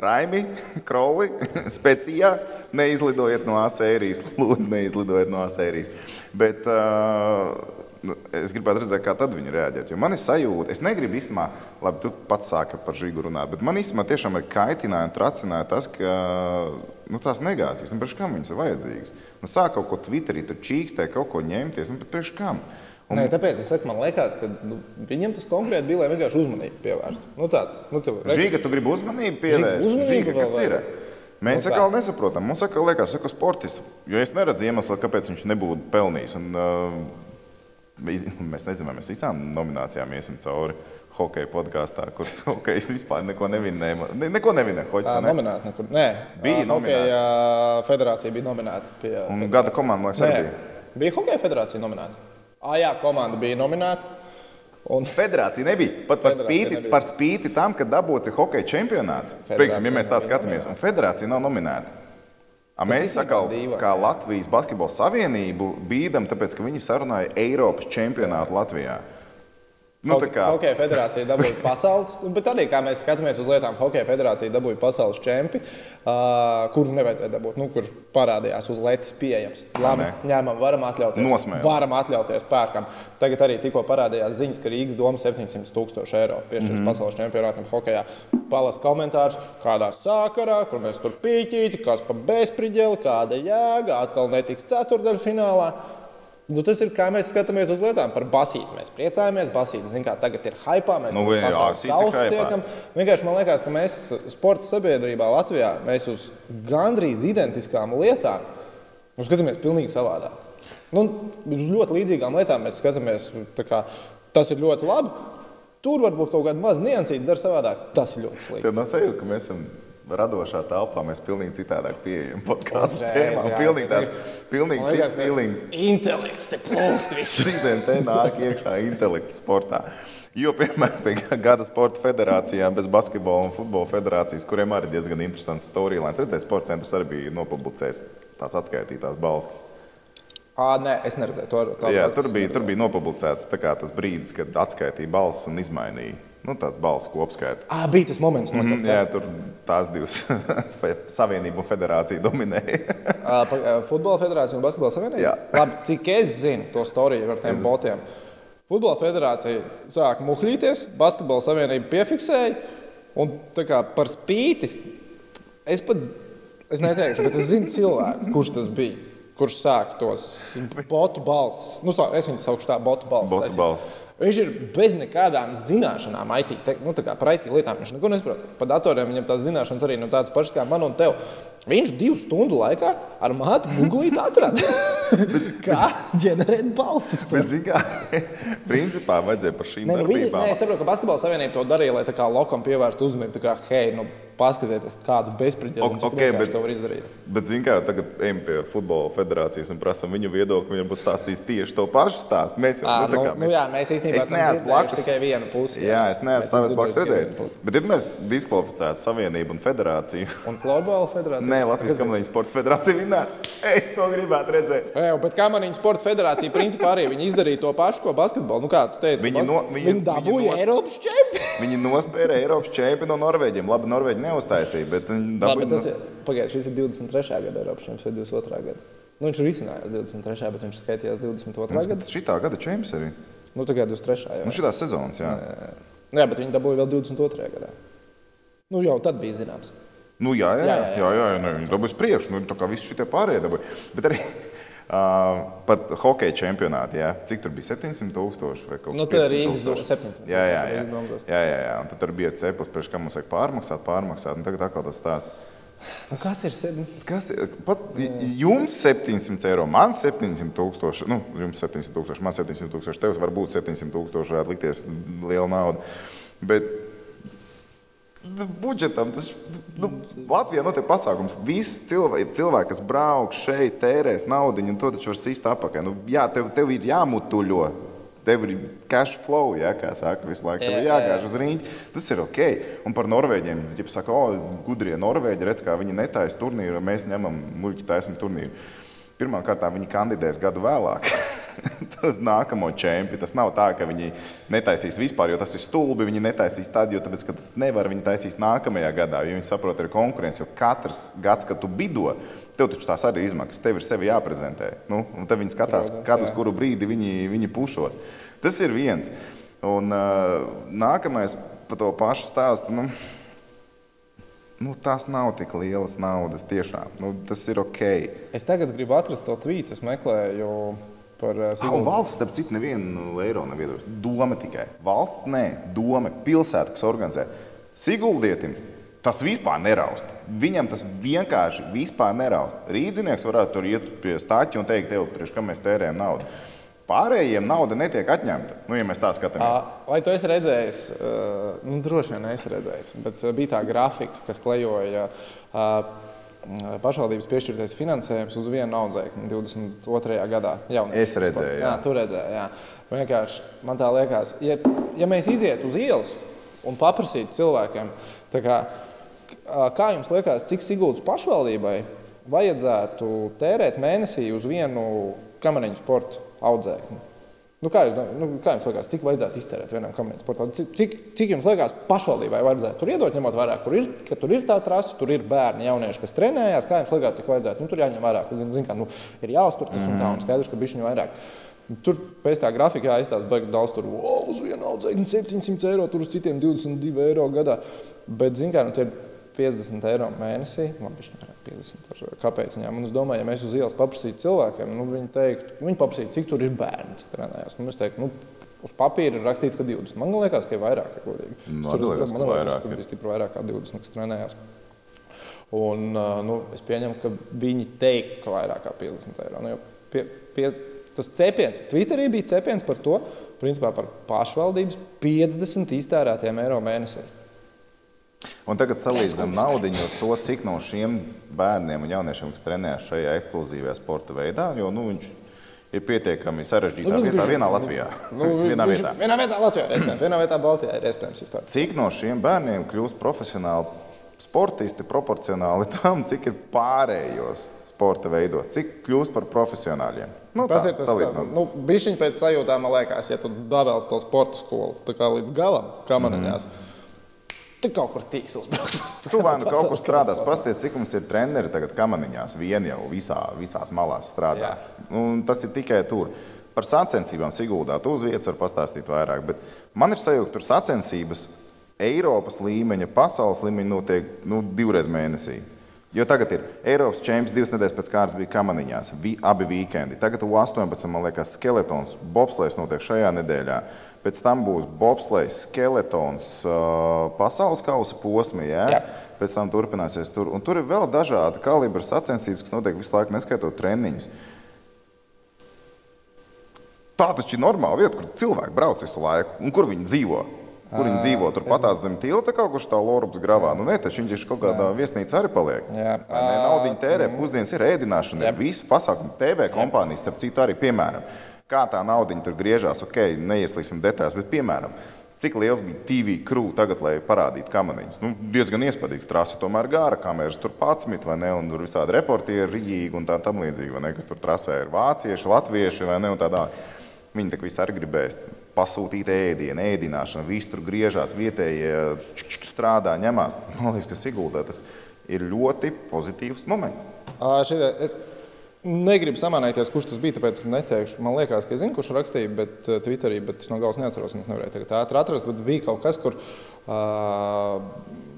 Speaker 2: Raimi, Kroli, Specijā, neizlidojiet no A sērijas. Lūdzu, neizlidojiet no A sērijas. Bet, uh, Nu, es gribētu redzēt, kā tad viņi reaģētu. Jo man ir sajūta, es negribu īstenībā, labi, tu pats sāki par žīgu runāt, bet man īstenībā tiešām ir kaitināja un tracināja tas, ka nu, tās negācijas, un priekš kam viņas ir vajadzīgas. Nu, sāk kaut ko Twitterī, tur čīkstē, kaut ko ņemties, un priekš kam?
Speaker 1: Un... Nē, tāpēc es saku, man liekas, ka nu, viņam tas konkrēti bija, lai vienkārši uzmanību pievērstu. Nu, tāds, nu,
Speaker 2: tu, Žīga, tu gribi uzmanību pievērst?
Speaker 1: Uzmanību
Speaker 2: Žīga, kas ir? Mēs nu, atkal nesaprotam. Mums atkal liekas, ka sportists, jo es neredzu iemeslu, kāpēc viņš nebūtu pelnījis. Un, uh, Mēs nezinām, vai mēs visām nominācijām iesim cauri hokeja podkāstā, kur hokejs vispār neko nevinēja. Ne, neko nevinēja. Hoķis,
Speaker 1: ne? Nominēta nekur. Nē,
Speaker 2: bija
Speaker 1: hokeja federācija bija nominēta. Pie
Speaker 2: un gada komanda, man liekas, arī bija.
Speaker 1: Bija hokeja federācija nominēta. Ah, jā, komanda bija nominēta.
Speaker 2: Un... Federācija nebija. Pat par spīti, nebija. par spīti tam, ka dabūts ir hokeja čempionāts. Piemēram, ja mēs tā skatāmies, un federācija nav nominēta. A mēs sakām, kā Latvijas Basketbola Savienību bīdam, tāpēc ka viņi sarunāja Eiropas čempionātu Latvijā.
Speaker 1: Nu, kā... Hokeja federācija dabūja pasaules, nu, bet arī, kā mēs skatāmies uz lietām, Hokeja federācija dabūja pasaules čempi, uh, kuru nevajadzēja dabūt, nu, kurš parādījās uz letes pieejams. Labi, ņēmām, varam atļauties.
Speaker 2: Nosmējam.
Speaker 1: Varam atļauties, pērkam. Tagad arī tikko parādījās ziņas, ka Rīgas doma 700 tūkstoši eiro piešķirs mm -hmm. pasaules čempionātam hokejā. Palas komentārus, kādā sakarā, kur mēs tur pīķīti, kas pa bezpriģeli, kāda jēga, atkal netiks ceturdaļfinālā. Nu, tas ir kā mēs skatāmies uz lietām. Par basīti mēs priecājamies. Basīti, zin, kā tagad ir hypā, mēs
Speaker 2: nu,
Speaker 1: tiekam. Vienkārši man liekas, ka mēs sporta sabiedrībā Latvijā mēs uz gandrīz identiskām lietām nu, skatāmies pilnīgi savādāk. Nu, uz ļoti līdzīgām lietām mēs skatāmies. Kā, tas ir ļoti labi. Tur varbūt kaut kāda maza niansīta dara savādāk. Tas ir ļoti slikti.
Speaker 2: Tad man sajūta, ka mēs esam radošā telpā mēs pilnīgi citādāk pieejam podkāstu tēmām. Pilnīgi tās, pilnīgi cits feelings.
Speaker 1: Intelekts te plūst visu.
Speaker 2: Šodien te nāk iekšā intelekts sportā. Jo, piemēram, pie gada sporta federācijām, bez basketbola un futbola federācijas, kuriem arī diezgan interesants storylines. Redzēju, sports centrs arī bija nopublicējis tās atskaitītās balsis.
Speaker 1: À, nē, es neredzēju to.
Speaker 2: Jā, tur bija, tur bija nopublicēts tas brīdis, kad atskaitīja balsis un izmainīja nu, tās balss kopskaita.
Speaker 1: Ah, bija tas moments, kad mm,
Speaker 2: jā, tur tās divas savienību federācija dominēja.
Speaker 1: Futbola federācija un basketbola savienība?
Speaker 2: Jā.
Speaker 1: Labi, cik es zinu to storiju ar tiem es... botiem. Futbola federācija sāka muhļīties, basketbola savienība piefiksēja, un kā, par spīti es pat es neteikšu, bet es zinu cilvēku, kurš tas bija kurš sāk tos botu balsis. Nu, es viņus saukšu tā, botu balsis.
Speaker 2: Botu balsis.
Speaker 1: Viņš ir bez nekādām zināšanām, IT, te, nu, par IT lietām. Viņš neko nesaprot. Par datoriem viņam tās zināšanas arī nav tādas pašas kā man un tev. Viņš divu stundu laikā ar māti googlīt atrada, kā ģenerēt balsis.
Speaker 2: Bet, kā, principā vajadzēja par šīm ne, nu,
Speaker 1: es saprotu, ka Basketbalu savienība to darīja, lai tā kā lokam pievērstu uzmanību. Kā, hei, nu, paskatieties, kādu bezspriedzēju okay, bet, var izdarīt.
Speaker 2: Bet, zināmā mērā, tagad ejam pie futbola federācijas un prasām viņu viedokli. Viņam būtu stāstījis tieši to pašu stāstu. Mēs jau
Speaker 1: tādā veidā nu, nu, jā, mēs īstenībā es neesmu blakus tikai vienu pusi.
Speaker 2: Jā, jā es neesmu stāvējis blakus redzējis. Bet, ja mēs diskvalificētu savienību un federāciju,
Speaker 1: un florbola federāciju,
Speaker 2: nē, Latvijas Kamaniņu sporta federācija vinnētu. Es to gribētu redzēt.
Speaker 1: Jā, bet Kamaniņu sporta federācija principā arī viņi izdarīja to pašu, ko basketbolu. Nu, kā tu teici, viņi, no, viņi, viņi dabūja Eiropas čempionu.
Speaker 2: Viņi nospēra Eiropas čempionu no Norvēģiem. Labi, Norvēģi neuztaisīja, bet viņi
Speaker 1: dabūja. Tas ir, pagājuši, šis ir 23. gada Eiropas čempions vai 22. gada. Nu, viņš ir izcinājis 23. bet viņš skaitījās 22. gada.
Speaker 2: Šitā gada čempions arī.
Speaker 1: Nu, tagad 23. Jā.
Speaker 2: Nu, šitās sezonas, jā.
Speaker 1: jā. Jā, bet viņi dabūja vēl 22. gadā. Nu, jau tad bija zināms.
Speaker 2: Nu, jā, jā, jā, jā, jā, jā, jā, viņi dabūja priekšu. Nu, tā kā visi šie pārējie dabūja. Bet arī Uh, par hokeja čempionātu. Jā. Cik tur bija 700 tūkstoši vai kaut kas
Speaker 1: tāds? Nu, Rīgas doma 700.
Speaker 2: Jā, jā, jā. jā, jā, jā. Un tad tur bija ceplis, priekš kā mums vajag pārmaksāt, pārmaksāt. Un tagad atkal tas stāsts.
Speaker 1: Nu, kas ir?
Speaker 2: Kas ir? Pat jums 700 eiro, man 700 tūkstoši. Nu, jums 700 tūkstoši, man 700 tūkstoši. Tev varbūt 700 tūkstoši varētu likties liela nauda. Bet budžetam. Tas, nu, Latvijā notiek pasākums. Visi cilvēki, cilvēki, kas brauks šeit, tērēs naudu, un to taču var sīst apakaļ. Nu, jā, tev, tev ir jāmutuļo. Tev ir cash flow, ja, kā saka, visu laiku. Tev ir jāgāž uz rīņķa. Tas ir ok. Un par Norvēģiem. Ja saka, o, gudrie Norvēģi, redz, kā viņi netaisa turnīru, mēs ņemam muļķi taisam turnīru. Pirmkārt, viņi kandidēs gadu vēlāk. uz nākamo čempionu. Tas nav tā, ka viņi netaisīs vispār, jo tas ir stulbi. Viņi netaisīs tad, jo tāpēc, nevar viņi taisīs nākamajā gadā, jo viņi saprot, ir konkurence. Jo katrs gads, kad tu bido, tev taču tās arī izmaksas. Tev ir sevi jāprezentē. Nu, un tad viņi skatās, Protams, kad uz kuru brīdi viņi, viņi pušos. Tas ir viens. Un uh, nākamais par to pašu stāstu. Nu, nu, tās nav tik lielas naudas. Tiešām nu, tas ir ok.
Speaker 1: Es tagad gribu atrast to tvītu, es meklēju par uh,
Speaker 2: Siguldas. Valsts, starp citu, nevienu eiro nav iedodas. Doma tikai. Valsts, nē, doma, pilsēta, kas organizē. Siguldietim tas vispār neraust. Viņam tas vienkārši vispār neraust. Rīdzinieks varētu tur iet pie stāķa un teikt, tev, priekš, kam mēs tērējam naudu. Pārējiem nauda netiek atņemta. Nu, ja mēs tā skatāmies.
Speaker 1: Vai tu esi redzējis? Nu, droši vien es redzēju, bet bija tā grafika, kas klejoja pašvaldības piešķirtais finansējums uz vienu audzēkni 22. gadā.
Speaker 2: Es redzēju, jā.
Speaker 1: jā, tu redzēji. Jā. Vienkārši man tā liekas, ja, ja mēs izietu uz ielas un paprasītu cilvēkiem, kā, kā jums liekas, cik Sigūdas pašvaldībai vajadzētu tērēt mēnesī uz vienu kamaniņu sporta audzēkni? Nu, kā, jūs, nu, kā jums liekas, cik vajadzētu iztērēt vienam kamentam sportam? Cik, cik, cik jums liekas, pašvaldībai vajadzētu tur iedot, ņemot vērā, kur ir, ka tur ir tā trasa, tur ir bērni, jaunieši, kas trenējās? Kā jums liekas, cik vajadzētu? Nu, tur jāņem vērā, ka zin, kā, nu, ir jāuztur tas un tā, un skaidrs, ka bišķiņu vairāk. Tur pēc tā grafika jāizstāsta baigi daudz. Tur wow, uz vienu audzēkni 700 eiro, tur uz citiem 22 eiro gadā. Bet, zin, kā, nu, tie 50 eiro mēnesī. Labi, viņš nevar 50 ar kāpēciņām. Un es domāju, ja mēs uz ielas paprasītu cilvēkiem, nu, viņi teiktu, viņi paprasītu, cik tur ir bērni, cik trenējās. Nu, es teiktu, nu, uz papīra ir rakstīts, ka 20. Man liekas, ka ir vairāk, ka godīgi.
Speaker 2: Nu, tur liekas, man liekas, ka
Speaker 1: ir stipri vairāk kā 20, kas trenējās. Un, nu, es pieņemu, ka viņi teiktu, ka vairāk kā 50 eiro. Nu, pie, pie, tas cepiens, Twitterī bija cepiens par to, principā par pašvaldības 50 iztērētiem eiro mēnesī.
Speaker 2: Un tagad salīdzinām naudu uz to, cik no šiem bērniem un jauniešiem, kas trenējas šajā ekskluzīvajā sporta veidā, jo nu, viņš ir pietiekami sarežģītā nu, vietā, vienā Latvijā.
Speaker 1: Nu, vienā, vietā. vienā vietā Latvijā, iespējams, vienā vietā Baltijā ir iespējams vispār.
Speaker 2: Cik no šiem bērniem kļūst profesionāli sportisti proporcionāli tam, cik ir pārējos sporta veidos, cik kļūst par profesionāļiem?
Speaker 1: Nu, tas tā, ir tas, kas nu, bija pēc sajūtām, man liekas, ja tu dabēl to sporta skolu līdz galam, manējās. Mm. Tu kaut kur tiks uzbraukt.
Speaker 2: tu vai nu kaut kur strādās. Pasties, cik mums ir treneri tagad kamaniņās. Vien jau visā, visās malās strādā. Un tas ir tikai tur. Par sacensībām Siguldā tu uz vietas var pastāstīt vairāk. Bet man ir sajūta, tur sacensības Eiropas līmeņa, pasaules līmeņa notiek nu, divreiz mēnesī. Jo tagad ir Eiropas čempions, divas nedēļas pēc kārtas bija kamaniņās, vi, abi weekendi. Tagad U18, man liekas, skeletons, bobslēgs notiek šajā nedēļā. Pēc tam būs bobslēgs, skeletons, pasaules kausa posmi. Ja? Jā. Pēc tam turpināsies tur. Un tur ir vēl dažādi kalibra sacensības, kas notiek visu laiku, neskaitot treniņus. Tā taču ir normāla vieta, kur cilvēki brauc visu laiku un kur viņi dzīvo. Kur viņi dzīvo? Turpat zem tilta kaut kur tā Lorupas gravā. Nu, nē, taču viņš ir kaut kādā viesnīcā arī paliek. Jā, naudu tērē, pusdienas ir ēdināšana, ir visu pasākumu TV kompānijas, starp citu, arī piemēram. Kā tā nauda tur griežās, ok, neieslīgsim detaļās, bet piemēram. Cik liels bija TV krūtis tagad, lai parādītu kamaniņus? Nu, diezgan iespaidīgs. Trasa tomēr gara, kameras tur pats vai ne? Un tur visādi reportieri, rīģīgi un tā tam līdzīgi, vai ne? Kas tur trasē ir vācieši, latvieši vai ne? Viņi tā visi arī gribēs pasūtīt ēdienu, ēdināšanu, viss tur griežās, vietējie strādā, ņemās. Man liekas, ka Siguldā tas ir ļoti pozitīvs moments.
Speaker 1: Šitie, es negribu samanēties, kurš tas bija, tāpēc neteikšu. Man liekas, ka es zinu, kurš rakstīja, bet Twitterī, bet es no galas neatceros, un es nevarēju tagad ātri atrast, bet bija kaut kas, kur. Uh,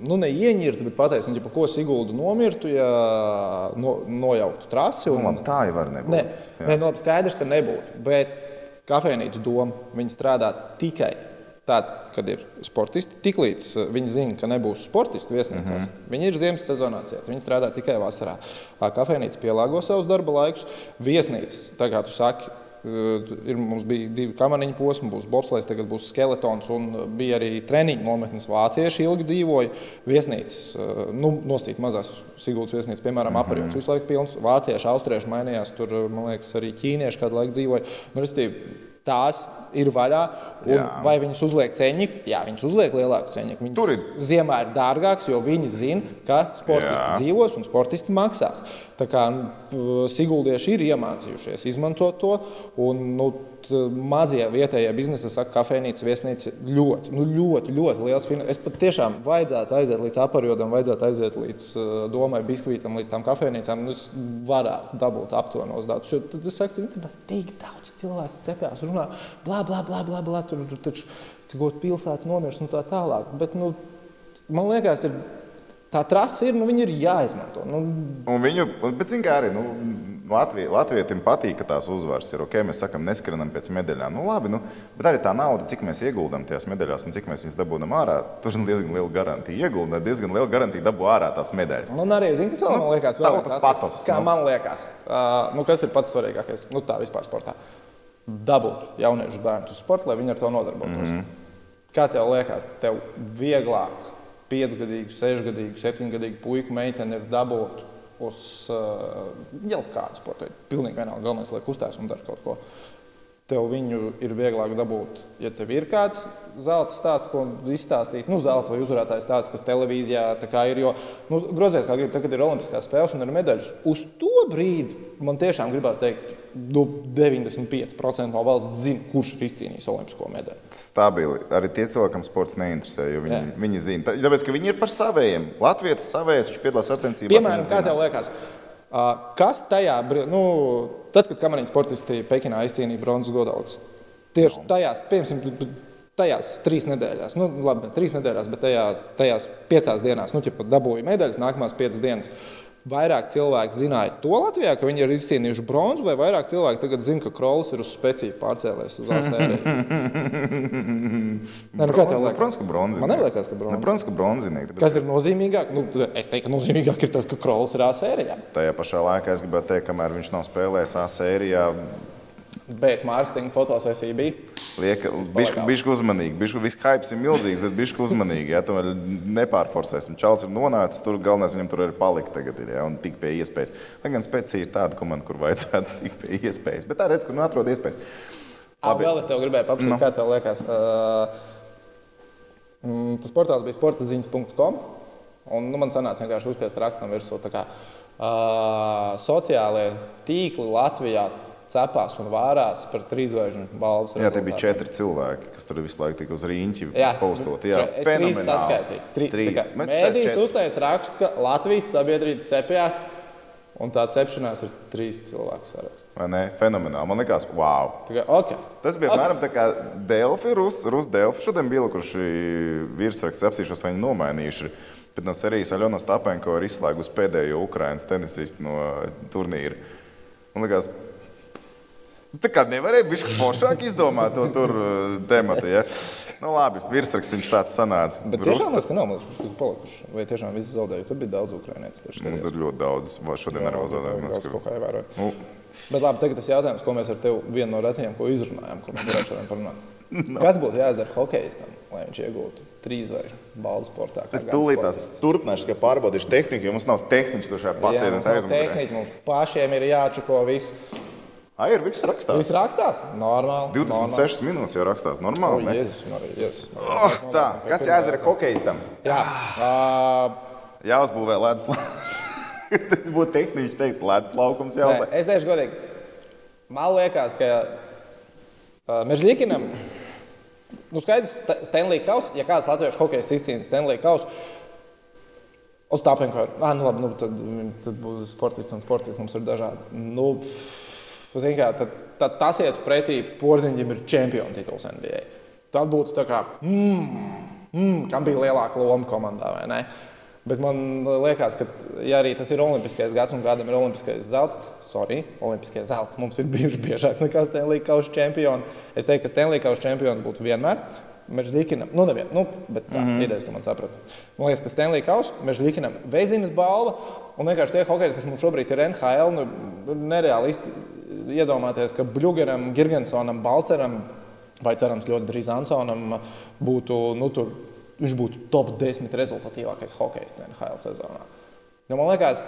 Speaker 1: nu, neieņirts, bet pateicis, nu, ja ko Sigūdu nomirtu, ja no, nojauktu trasi.
Speaker 2: Un... Nu, man tā jau var nebūt.
Speaker 1: Nē, nē nu, labi, skaidrs, ka nebūtu. Bet kafejnīcu doma. Viņi strādā tikai tad, kad ir sportisti. Tiklīdz eh, viņi zina, ka nebūs sportisti viesnīcās, mm -hmm. viņi ir ziemas sezonā cieti. Viņi strādā tikai vasarā. Kafejnīca pielāgo savus darba laikus. Viesnīcas, tā kā tu saki, eh, ir, mums bija divi kamaniņu posmi, būs bobslēgs, tagad būs skeletons, un bija arī treniņu nometnes. Vācieši ilgi dzīvoja. Viesnīcas, eh, nu, nostīt mazās Sigūdas viesnīcas, piemēram, mm -hmm. apgājums visu laiku pilns. Vācieši, austrieši mainījās, tur, man liekas, arī ķīnieši kādu laiku dzīvoja. Nu, tās ir vaļā. Vai viņas uzliek ceņķi? Jā, viņas uzliek lielāku ceņķi. Viņas Tur ir. ziemā ir dārgāks, jo viņi zina, ka sportisti Jā. dzīvos un sportisti maksās. Tā kā nu, Siguldieši ir iemācījušies izmantot to. Un, nu, mazie vietējie biznesa, saka, kafejnīca, viesnīca ļoti, nu, ļoti, ļoti liels. Es pat tiešām vajadzētu aiziet līdz apariodam, vajadzētu aiziet līdz domai, biskvītam, līdz tām kafejnīcām. Nu, es varētu dabūt aptuvenos datus. Jo tad es saku, ka tik daudz cilvēku cepjas, runā, bla, bla, bla, bla, bla tur, tur taču cik pilsēta nomirst un tā tālāk. Bet, nu, man liekas, ir tā trasa ir, nu, viņi ir jāizmanto. Nu,
Speaker 2: un viņu, bet, zin, kā arī nu, Latvija, Latvijam patīk, ka tās uzvaras ir ok. Mēs sakām, neskrienam pēc medaļām. Nu, labi, nu, bet arī tā nauda, cik mēs ieguldām tajās medaļās un cik mēs viņas dabūjam ārā, tur ir diezgan liela garantija. Ieguldām diezgan liela garantija dabū ārā tās medaļas.
Speaker 1: Nu, un arī, zin, kas vēl nu, man liekas, vēl
Speaker 2: tas patos.
Speaker 1: Kā nu. man liekas, uh, nu, kas ir pats svarīgākais nu, tā vispār sportā? Dabūt jauniešu bērnus uz sporta, lai viņi ar to nodarbotos. Mm -hmm. Kā tev liekas, tev vieglāk piecgadīgu, sešgadīgu, septiņgadīgu puiku meiteni ir dabūt uz uh, jau kādu sporta veidu. Pilnīgi vienalga, galvenais, lai kustās un dara kaut ko. Tev viņu ir vieglāk dabūt, ja tev ir kāds zelta stāsts, ko izstāstīt. Nu, zelta vai uzvarētājs tāds, kas televīzijā ir. Jo nu, grozies, kā grib, tagad ir Olimpiskās spēles un ir medaļas. Uz to brīdi man tiešām gribās teikt, nu, 95% no valsts zina, kurš ir izcīnījis olimpisko medaļu.
Speaker 2: Stabili. Arī tie cilvēkam sports neinteresē, jo viņi, Jā. viņi zina. Tāpēc, ka viņi ir par saviem. Latvijas savējais, viņš piedalās sacensībās.
Speaker 1: Piemēram, kā tev liekas? Kas tajā brīdī, nu, tad, kad kamaniņu sportisti Pekinā izcīnīja bronzas godalgas, tieši tajās, piemēram, tajās trīs nedēļās, nu, labi, ne trīs nedēļās, bet tajā, tajās piecās dienās, nu, ja pat dabūja medaļas, nākamās piecas dienas vairāk cilvēki zināja to Latvijā, ka viņi ir izcīnījuši bronzu, vai vairāk cilvēki tagad zina, ka Krols ir uz spēcīgu pārcēlējis uz ASV? Nē, nu, kā tev liekas?
Speaker 2: Protams, ka bronzi.
Speaker 1: Man liekas, ka bronzi.
Speaker 2: Protams, ka bronzinieki.
Speaker 1: Kas ir nozīmīgāk? Nu, es teiktu, ka nozīmīgāk ir tas, ka Krols ir ASV.
Speaker 2: Tajā pašā laikā es gribētu teikt, kamēr viņš nav spēlējis ASV.
Speaker 1: Bet mārketinga fotosesija bija.
Speaker 2: Lieka, bišku, bišku uzmanīgi. Bišku, viss hype ir milzīgs, bet bišku uzmanīgi. Ja, tomēr nepārforsēsim. Čāls ir nonācis tur, galvenais viņam tur ir palikt tagad ir, ja, un tik pie iespējas. Lai gan spēcija ir tāda komanda, kur vajadzētu tik pie iespējas. Bet tā redz, kur nu atrod iespējas.
Speaker 1: Labi. Vēl es tev gribēju paprasīt, no. Nu. kā tev liekas. Uh, tas portāls bija sportaziņas.com. Un, nu, man sanāca vienkārši uzspiest rakstam virsū. Kā, uh, sociālie tīkli Latvijā cepās un vārās par trīsvaigžņu balvas.
Speaker 2: Jā, tie bija četri cilvēki, kas tur visu laiku tika uz rīņķi postot. Jā,
Speaker 1: es trīs saskaitīju. Tri, trīs. Mēdījis uztais rakstu, ka Latvijas sabiedrība cepjās. Un tā cepšanās ir trīs cilvēku saraksts.
Speaker 2: Vai ne? Fenomenāli. Man liekas, wow.
Speaker 1: Tikai, okay.
Speaker 2: Tas bija apmēram okay. tā kā Delfi, Rus, Rus Delfi. Šodien bija kurš virsraksts apsīšos, viņi nomainījuši. Bet no serijas Aļona Stapenko ir izslēgusi pēdējo Ukraiņas tenisistu no turnīra. Man liekas, tā kā nevarēja būt foršāk izdomāt to tur tematu. Ja? Nu, labi, virsrakstīns tāds sanāca.
Speaker 1: Bet tiešām tas, ka nav mums tik palikuši. Vai tiešām visi zaudēja? Tur bija daudz ukrainiešu.
Speaker 2: Nu, tur ļoti daudz. Vai šodien arī zaudēja?
Speaker 1: Daudz kaut kā ievēroja. Nu. Bet labi, tagad tas jautājums, ko mēs ar tevi vienu no retiem, ko izrunājām, ko mēs varētu šodien parunāt. no. Kas būtu jādara hokeistam, lai viņš iegūtu trīs vai balvu sportā?
Speaker 2: Es tūlīt turpināšu, ka pārbaudīšu tehniku, jo mums nav tehniķis, kurš šajā pasēdē
Speaker 1: aizmugurē. Tehniķi mums pašiem ir jāčako viss.
Speaker 2: Ai, ir viss rakstās.
Speaker 1: Viss rakstās? Normāli.
Speaker 2: 26 normāli. minūtes jau rakstās. Normāli.
Speaker 1: O, Jēzus, Marija, Jēzus.
Speaker 2: Oh, tā, kas jāizdara hokeistam?
Speaker 1: Jā. Uh,
Speaker 2: Jāuzbūvē ledus. Tad būtu tehniski teikt, ledus laukums jau.
Speaker 1: Nē, es teikšu godīgi. Man liekas, ka uh, Mežģīkinam, nu skaidrs, Stanley Kaus, ja kāds latviešu hokejs izcīna Stanley Kausu, Uz tāpēnko ir. Ah, nu, labi, nu, tad, tad būs sportists un sportists. Mums ir dažādi. Nu, Kā, tad, tad tas iet pretī porziņam, ir čempionu tituls NBA. Tad būtu tā kā, mm, mm, kam bija lielāka loma komandā. Bet man liekas, ka, ja arī tas ir olimpiskais gads un kādam ir olimpiskais zelts, sorry, olimpiskie zelti mums ir bijuši biežāk nekā Stanley Kausa čempioni. Es teiktu, ka Stanley Kausa čempions būtu vienmēr. Mežģīnam, nu, nevien, nu, bet tā mm -hmm. ideja, ka man saprata. Man liekas, ka Stanley Kausa, Mežģīnam, Vezinas balva un vienkārši tie hokeji, kas mums šobrīd ir NHL, nu, nereāli iedomāties, ka Bluegeram, Girgensonam, Balceram vai cerams ļoti drīz Ansonam būtu, nu, tur, viņš būtu top 10 rezultatīvākais hokejs NHL sezonā. Ja man liekas,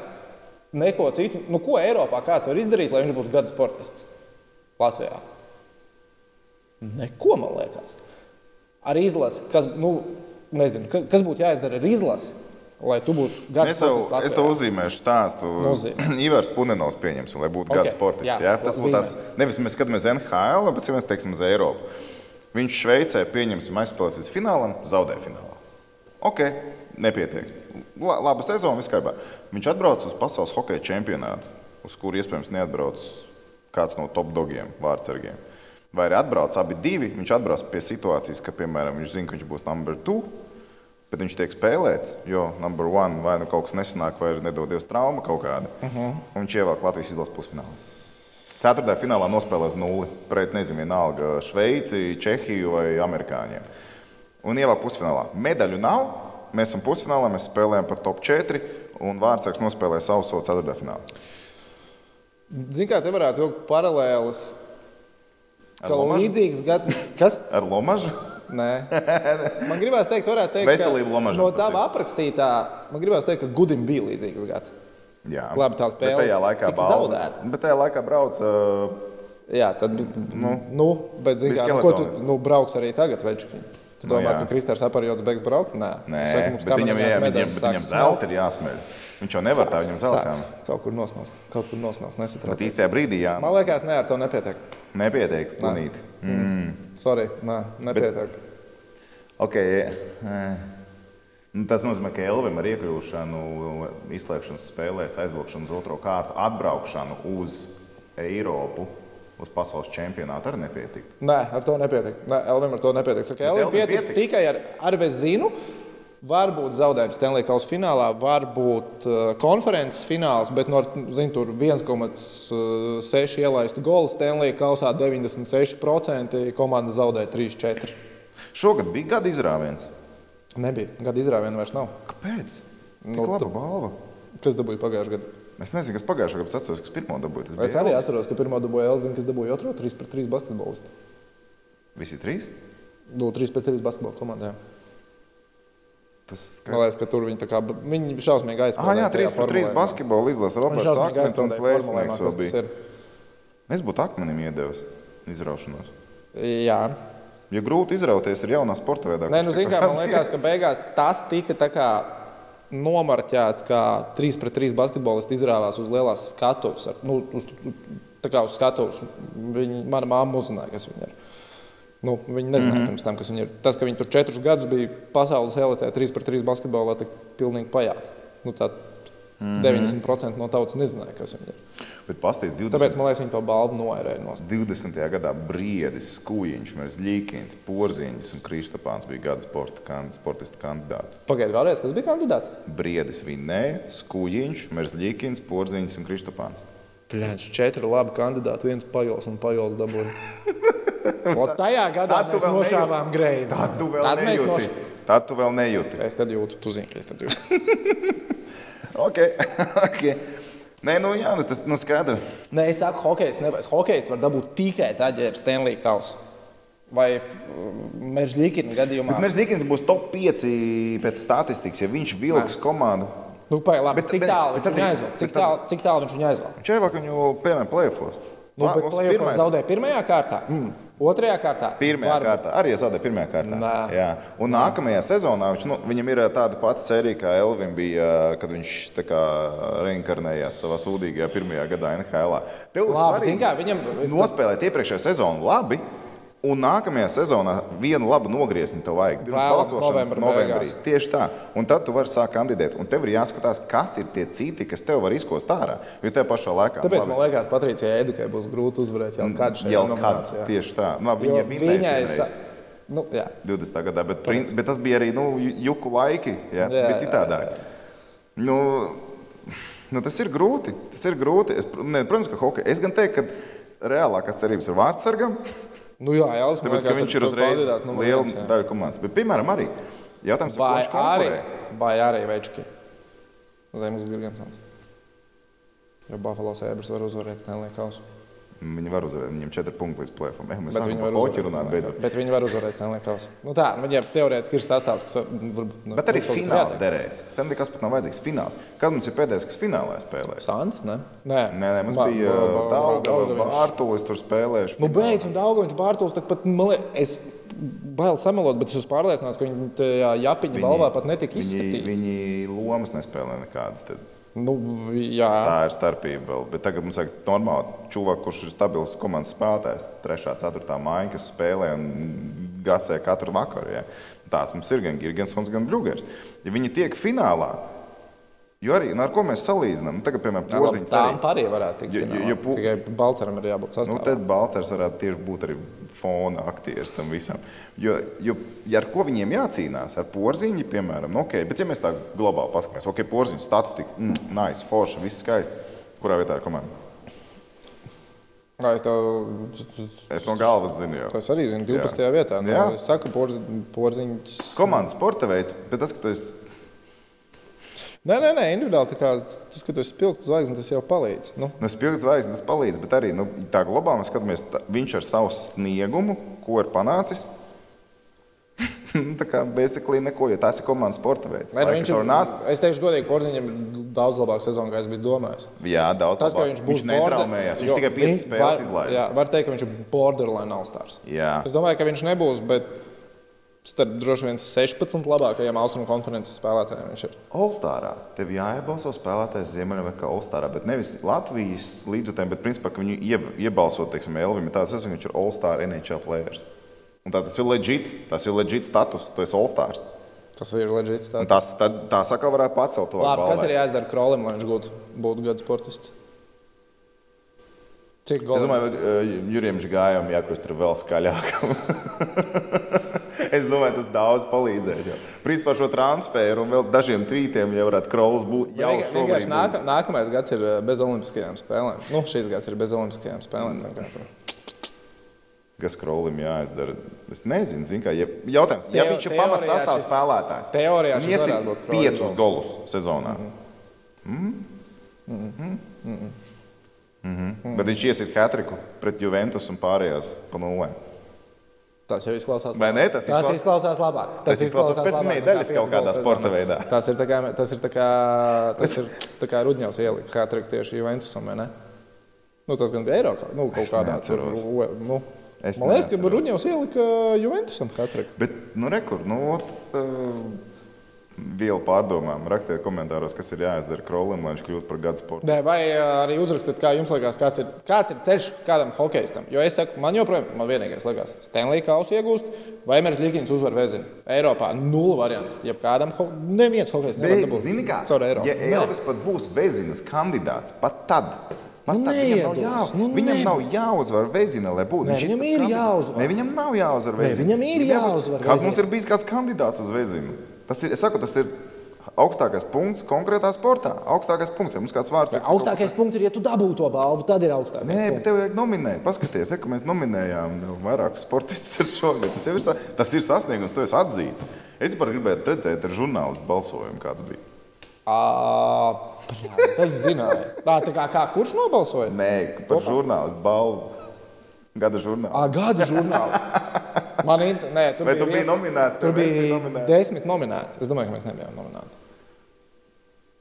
Speaker 1: neko citu, nu, ko Eiropā kāds var izdarīt, lai viņš būtu gada sportists Latvijā? Neko, man liekas. Ar izlasi, kas, nu, nezinu, kas būtu jāizdara ar izlasi, Lai tu būtu gada sportists.
Speaker 2: Es tev uzzīmēšu stāstu. Ivars Punenovs pieņemsim, lai būtu okay. gada sportists. Jā, jā? Tas būtu tas, nevis mēs skatāmies NHL, bet mēs teiksim uz Eiropu. Viņš Šveicē pieņemsim aizspēlēsies finālam, zaudē finālā. Ok, nepietiek. La, laba sezona, viss kārtībā. Viņš atbrauc uz pasaules hokeja čempionātu, uz kuru iespējams neatbrauc kāds no top dogiem, vārdsargiem. Vai arī atbrauc abi divi, viņš atbrauc pie situācijas, ka, piemēram, viņš zina, ka viņš būs numur 2 Bet viņš tiek spēlēt, jo numur one vai nu kaut kas nesanāk, vai ir nedodies trauma kaut kāda. Uh mhm. -huh. Un viņš ievelk Latvijas izlases pusfinālā. Ceturtajā finālā nospēlēs nulli pret, nezinu, vienalga Šveici, Čehiju vai Amerikāņiem. Un ievelk pusfinālā. Medaļu nav. Mēs esam pusfinālā, mēs spēlējam par top 4, un Vārtsargs nospēlēja savu savu ceturtajā finālā.
Speaker 1: Ziniet, kā te varētu vilkt paralēlas. Kā līdzīgs gads. Kas?
Speaker 2: Ar Lomažu?
Speaker 1: Nē. Man gribās teikt, varētu teikt,
Speaker 2: Veselība Lomažam.
Speaker 1: No tā aprakstītā, man gribās teikt, ka Gudim bija līdzīgs gads.
Speaker 2: Jā,
Speaker 1: labi, tā spēle.
Speaker 2: Bet tajā laikā balvas, bet tajā laikā brauc. Uh,
Speaker 1: Jā, tad, nu, nu bet, zin, kā, nu, ko tu nu, brauks arī tagad, Večkiņ? Tu nu domā, nu, ka Kristers Aparjots beigs braukt? Nē,
Speaker 2: Nē saku, mums viņam, jā, viņam, viņam zelta ir jāsmeļ. Viņš jau nevar tā, viņam zelts.
Speaker 1: Kaut kur nosmēls, kaut kur nosmēls, nesatrauc.
Speaker 2: Bet īstajā brīdī jā.
Speaker 1: Man liekas, ne, ar to nepietiek.
Speaker 2: Nepietiek, planīt.
Speaker 1: Mm. Sorry, nē, nepietiek. Bet,
Speaker 2: Okay. Nu, tas nozīmē, ka Elvim ar iekļūšanu, izslēgšanas spēlēs, aizbraukšanu uz otro kārtu, atbraukšanu uz Eiropu, uz pasaules čempionātu arī nepietiktu.
Speaker 1: Nē, ar to nepietiktu. Nē, Elvim ar to nepietiktu. Saka, Elvim pietiktu pietik. tikai ar, ar Vezinu. Varbūt zaudējums Stanley Kausa finālā, varbūt uh, konferences fināls, bet no zin, 1,6 ielaistu golu Stanley Kausā 96% komanda zaudēja 3-4.
Speaker 2: Šogad bija gada izrāviens.
Speaker 1: Nebija. Gada izrāviena vairs nav.
Speaker 2: Kāpēc? Nu, laba balva.
Speaker 1: Kas dabūja pagājušajā gadā?
Speaker 2: Es nezinu, kas pagājušajā gadā atceros, kas pirmo dabūja.
Speaker 1: Es arī Elvis. atceros, ka pirmo dabūja Elzina, kas dabūja otro 3 pret 3 basketbolistu.
Speaker 2: Visi trīs?
Speaker 1: Nu, 3 pret 3 basketbola komandā.
Speaker 2: Tas
Speaker 1: ka... Man liekas, ka tur viņi, kā, viņi šausmīgi aizpildīja.
Speaker 2: Ah, jā, 3 pret 3 basketbola izlases Roberts Akmens un Plēsnieks. Es būtu akmenim iedevis izraušanos.
Speaker 1: Jā.
Speaker 2: Ja grūti izrauties ar jaunā sporta veidā,
Speaker 1: Nē, nu, zin, kā, man liekas, ka beigās tas tika kā nomarķēts, kā 3 pret 3 basketbolists izrāvās uz lielās skatuves. Nu, uz, tā kā uz skatuves. Viņa, mana māma uzzināja, kas viņa ir. Nu, viņi nezināja mm -hmm. pirms tam, kas viņa ir. Tas, ka viņi tur četrus gadus bija pasaules elitē, 3 pret 3 basketbolā, tas pilnīgi pajāt. Nu, tā, Mm -hmm. 90% no tautas nezināja, kas viņi ir.
Speaker 2: Bet pasties, 20...
Speaker 1: Tāpēc man liekas, viņi to balvu noērēja no
Speaker 2: 20. gadā Briedis, Skujiņš, Līkins, Porziņš un Kristapāns bija gada sporta kan sportistu kandidāti.
Speaker 1: Pagaidiet, vēlreiz, kas bija kandidāti?
Speaker 2: Briedis vinnēja, Skujiņš, Līkins, Porziņš un Kristapāns.
Speaker 1: Pļāns, četri labi kandidāti, viens pajols un pajols dabūja. Tajā gadā
Speaker 2: Tad
Speaker 1: mēs nošāvām greizi.
Speaker 2: Tad tu vēl
Speaker 1: Tad
Speaker 2: nejūti.
Speaker 1: noš...
Speaker 2: Tad tu vēl nejūti.
Speaker 1: Es tad jūtu, tu zini, ka es tad jūtu.
Speaker 2: Ok, ok. Nē, nu jā, nu tas nu skaidrs.
Speaker 1: Nē, es saku, hokejs nevajag. Hokejs var dabūt tikai tad, ja ir Stanley kausa. Vai Meržģīkina gadījumā.
Speaker 2: Mērs Dikins būs top 5 pēc statistikas, ja viņš vilks komandu.
Speaker 1: Nu, pai, labi,
Speaker 2: Bet-
Speaker 1: cik tālu viņš viņu aizvelk? Cik tālu, cik tālu viņš viņu aizvelk?
Speaker 2: Viņš ievāk viņu, piemēram, plēfos.
Speaker 1: Nu, bet plēsoņā zaudēja pirmajā kārtā, mm. Otrajā kārtā.
Speaker 2: Pirmajā
Speaker 1: Varbūt.
Speaker 2: kārtā, arī zaudēja pirmajā kārtā.
Speaker 1: Nē.
Speaker 2: Jā. Un nākamajā sezonā viņš, nu, viņam ir tāda pati sērija, kā Elvim bija, kad viņš kā reinkarnējās savā sūdīgajā pirmajā gadā NHL. Tev
Speaker 1: Labi, zini kā, viņam-
Speaker 2: nospēlēt iepriekšējā sezonu labi. Un nākamajā sezonā vienu labu nogriezienu tev vajag. Pirms
Speaker 1: Vēlams
Speaker 2: balsošanas
Speaker 1: novembra
Speaker 2: novembrī.
Speaker 1: beigās.
Speaker 2: Tieši tā. Un tad tu vari sākt kandidēt. Un tev ir jāskatās, kas ir tie citi, kas tev var izkost ārā. Jo tajā pašā laikā.
Speaker 1: Tāpēc
Speaker 2: labi,
Speaker 1: man liekas, Patricijai Edukai būs grūti uzvarēt jau kādu šajā nominācijā.
Speaker 2: tieši tā. Nu, labi, viņa vinnēs
Speaker 1: viņai sa- Nu, jā.
Speaker 2: 20. gadā, bet, princ, bet tas bija arī nu, ju- juku laiki. Jā, tas
Speaker 1: Jā,
Speaker 2: jā, bija
Speaker 1: jā,
Speaker 2: citādāk. Nu, nu, tas ir grūti. Tas ir grūti. Es, ne, protams, ka hokeja. Es gan teiktu, ka reālākās cerības ir vārdsargam,
Speaker 1: Nu, jā,
Speaker 2: tāpēc ka
Speaker 1: liekas,
Speaker 2: viņš ir uzreiz liela daļa komandas. Bet, piemēram, arī jautājums,
Speaker 1: Vai
Speaker 2: kurš
Speaker 1: arī, vai arī Večki. Zemes Girgensons. Jo Buffalo Sabres var uzvarēt Stanley kausu.
Speaker 2: Viņi var uzvarēt, viņiem 4 punkti līdz. Mēs
Speaker 1: viņi
Speaker 2: par
Speaker 1: var
Speaker 2: hoķi
Speaker 1: uzvarēt.
Speaker 2: runāt
Speaker 1: Stanley
Speaker 2: beidzot.
Speaker 1: Bet viņi var uzvarēt Stanley kausu. Nu tā, nu, viņiem teorētiski ir sastāvs, kas var- varbūt. nu,
Speaker 2: Bet arī fināls derēs. Stanley kas pat nav vajadzīgs fināls. Kad mums ir pēdējais, kas finālā spēlēs?
Speaker 1: Sandis, ne? Nē,
Speaker 2: Nē, nē, mums
Speaker 1: Ba-
Speaker 2: bija daudz,
Speaker 1: Daugaviņš.
Speaker 2: Bārtulis tur spēlējuši.
Speaker 1: Nu, beidz, un Dārgoņš Bārtaļs pat, man liekas, es bail samalot, bet es esmu pārliecināts, ka viņi tajā Japiņa balvā pat netika
Speaker 2: viņi,
Speaker 1: izskatīti.
Speaker 2: viņi lomas nespēlē nekādas. Tad.
Speaker 1: Nu, jā,
Speaker 2: Tā ir starpība. Vēl. Bet tagad mums ir normāli čūvaks, kurš ir stabils komandas spēlētājs. Trešā, ceturtā māja, kas spēlē un gasē katru vakaru. Ja. Tāds mums ir gan Girgensons, gan Brūgers. Ja viņi tiek finālā, jo arī nu, ar ko mēs salīdzinām, nu, tagad, piemēram, Porziņš
Speaker 1: tā
Speaker 2: arī.
Speaker 1: varētu finālā.
Speaker 2: jo- jo pu-
Speaker 1: Tikai Balčūskam ir jābūt
Speaker 2: Nu,
Speaker 1: sastāvā.
Speaker 2: tad Balčers varētu tieši būt arī fona aktieris tam visam. Jo, jo ja ar ko viņiem jācīnās? Ar porziņu, piemēram, nu, okay, bet ja mēs tā globāli paskatāmies, ok, porziņš, statistika, mm, nice, forša, viss skaisti. Kurā vietā ir komanda?
Speaker 1: Kā es tev
Speaker 2: Es no galvas zinu, jau.
Speaker 1: es arī zinu, 12. Jā. vietā. Nu,
Speaker 2: Jā.
Speaker 1: es saku, porzi, porziņš.
Speaker 2: Komandas sporta veids, bet tas, ka tu esi.
Speaker 1: Nē, nē, nē, individuāli kā tas, ka tu esi spilgts zvaigznes, tas jau palīdz. Nu,
Speaker 2: Nu, spilgts zvaigznes, tas palīdz, bet arī nu, tā globāli mēs skatāmies, tā, viņš ar savu sniegumu, ko ir panācis. Nu, tā kā basically neko, jo tas ir komandas sporta veids.
Speaker 1: nē, nu, viņš ir. Es teikšu, godīgi, porziņam ir daudz labāka sezona, kā es biju domājis.
Speaker 2: Jā, daudz
Speaker 1: Tas,
Speaker 2: labāk.
Speaker 1: viņš
Speaker 2: viņš netraumējās. Viņš tikai 5
Speaker 1: viņš
Speaker 2: spēles izlaidis.
Speaker 1: Jā, var teikt, ka viņš ir borderline all-stars. Es domāju, ka viņš nebūs, bet starp droši vien 16 labākajiem austrumu konferences spēlētājiem viņš ir.
Speaker 2: Olstarā tev jāiebalso spēlētājs Ziemeļamerikā Olstarā, bet nevis Latvijas līdzutēm, bet principā, ka viņu ie- iebalsot, teiksim, Elvim, tāds, ka viņš ir Olstar NHL players. Un tā tas ir legit, tas ir legit status, tu esi Olstars.
Speaker 1: Tas ir leģitīvs.
Speaker 2: Un Tas, tad, tā saka, varētu pacelt to
Speaker 1: Labi, kas ir jāizdara Krolim, lai viņš būtu, būtu gada sportists? Cik
Speaker 2: Es
Speaker 1: goli?
Speaker 2: domāju, ka Jurijam Žigājam jākļūst ir vēl skaļākam. es domāju, tas daudz palīdzēs. jau. Principā šo transferu un vēl dažiem tvītiem jau varētu Krols būt. Šobrīd
Speaker 1: Vienkārši nāka, nākamais gads ir eh, bez olimpiskajām spēlēm. Nu, šis gads ir bez olimpiskajām spēlēm. tur.
Speaker 2: Kas Krolim jāizdara? Es nezinu, zin, kā, ja, jautājums, ja
Speaker 1: Teo-
Speaker 2: viņš ir pamats sastāvs spēlētājs.
Speaker 1: teorijā šis
Speaker 2: un iesit
Speaker 1: varētu būt Krolim
Speaker 2: piecus
Speaker 1: gols.
Speaker 2: golus sezonā. Mm
Speaker 1: Mhm.
Speaker 2: -hmm. Bet viņš iesit hatriku pret Juventus un pārējās pa nulēm.
Speaker 1: Tas jau izklausās
Speaker 2: Vai ne? Tas
Speaker 1: Tas
Speaker 2: izklausās-
Speaker 1: izklausās labāk.
Speaker 2: Tas izklausās pēc
Speaker 1: labāk
Speaker 2: medaļas kaut kādā sporta veidā.
Speaker 1: Tas ir tā kā, tas ir tā kā, tas ir tā kā Rudņevs ielika Hatriku tieši Juventusam, vai ne? Nu, tas gan bija Eiropā, nu, kaut
Speaker 2: Es
Speaker 1: kādā tur. Nu,
Speaker 2: Es
Speaker 1: man liekas, ka. Rudņevs ielika Juventusam Hatriku.
Speaker 2: Bet, nu, rekur, nu, ot, uh, vielu pārdomām. Rakstiet komentāros, kas ir jāizdara Krolim, lai viņš kļūtu par gadu sporta.
Speaker 1: Nē, vai arī uzrakstiet, kā jums liekas, kāds ir, kāds ir ceļš kādam hokeistam. Jo es saku, man joprojām, man vienīgais liekas, Stanley Kausu iegūst, vai Mērs Ligins uzvar vezinu. Eiropā nulle variantu. Ja kādam, ho... neviens hokejs nevar dabūt
Speaker 2: Zini, kā?
Speaker 1: caur Eiropu.
Speaker 2: Ja Elvis pat būs vezinas kandidāts, pat tad.
Speaker 1: Nu,
Speaker 2: tad viņam nav, jā,
Speaker 1: Nu,
Speaker 2: viņam
Speaker 1: ne-
Speaker 2: nav jāuzvar vezina, lai būtu.
Speaker 1: Nē, viņam ir
Speaker 2: kandidāts.
Speaker 1: jāuzvar.
Speaker 2: Ne, viņam nav jāuzvar
Speaker 1: Nē,
Speaker 2: vezina.
Speaker 1: viņam ir jāuzvar
Speaker 2: Kāds mums ir bijis kāds kandidāts uz vezinu? Tas ir, es saku, tas ir augstākais punkts konkrētā sportā. Augstākais punkts, ja mums kāds vārds ir.
Speaker 1: Augstākais punkts ir, ja tu dabū to balvu, tad ir augstākais.
Speaker 2: Nē, bet
Speaker 1: punkts.
Speaker 2: tev vajag nominēt. Paskaties, re, ka mēs nominējām vairākus sportistus ar šogad. Tas, ir, tas ir sasniegums, to es atzīstu. Es pat gribētu redzēt, ar žurnālistu balsojumu, kāds bija.
Speaker 1: Ā, bļāvis, Es zināju. Tā, tā kā, kā kurš nobalsoja?
Speaker 2: Nē, par žurnālistu balvu. Gada žurnālistu.
Speaker 1: À, gada žurnālists. Man ir. Nē, tur
Speaker 2: Vai
Speaker 1: bija
Speaker 2: tu biji nominēts,
Speaker 1: Tur bija
Speaker 2: bijām nominēti?
Speaker 1: desmit nominēti. Es domāju, ka mēs nebijām nominēti.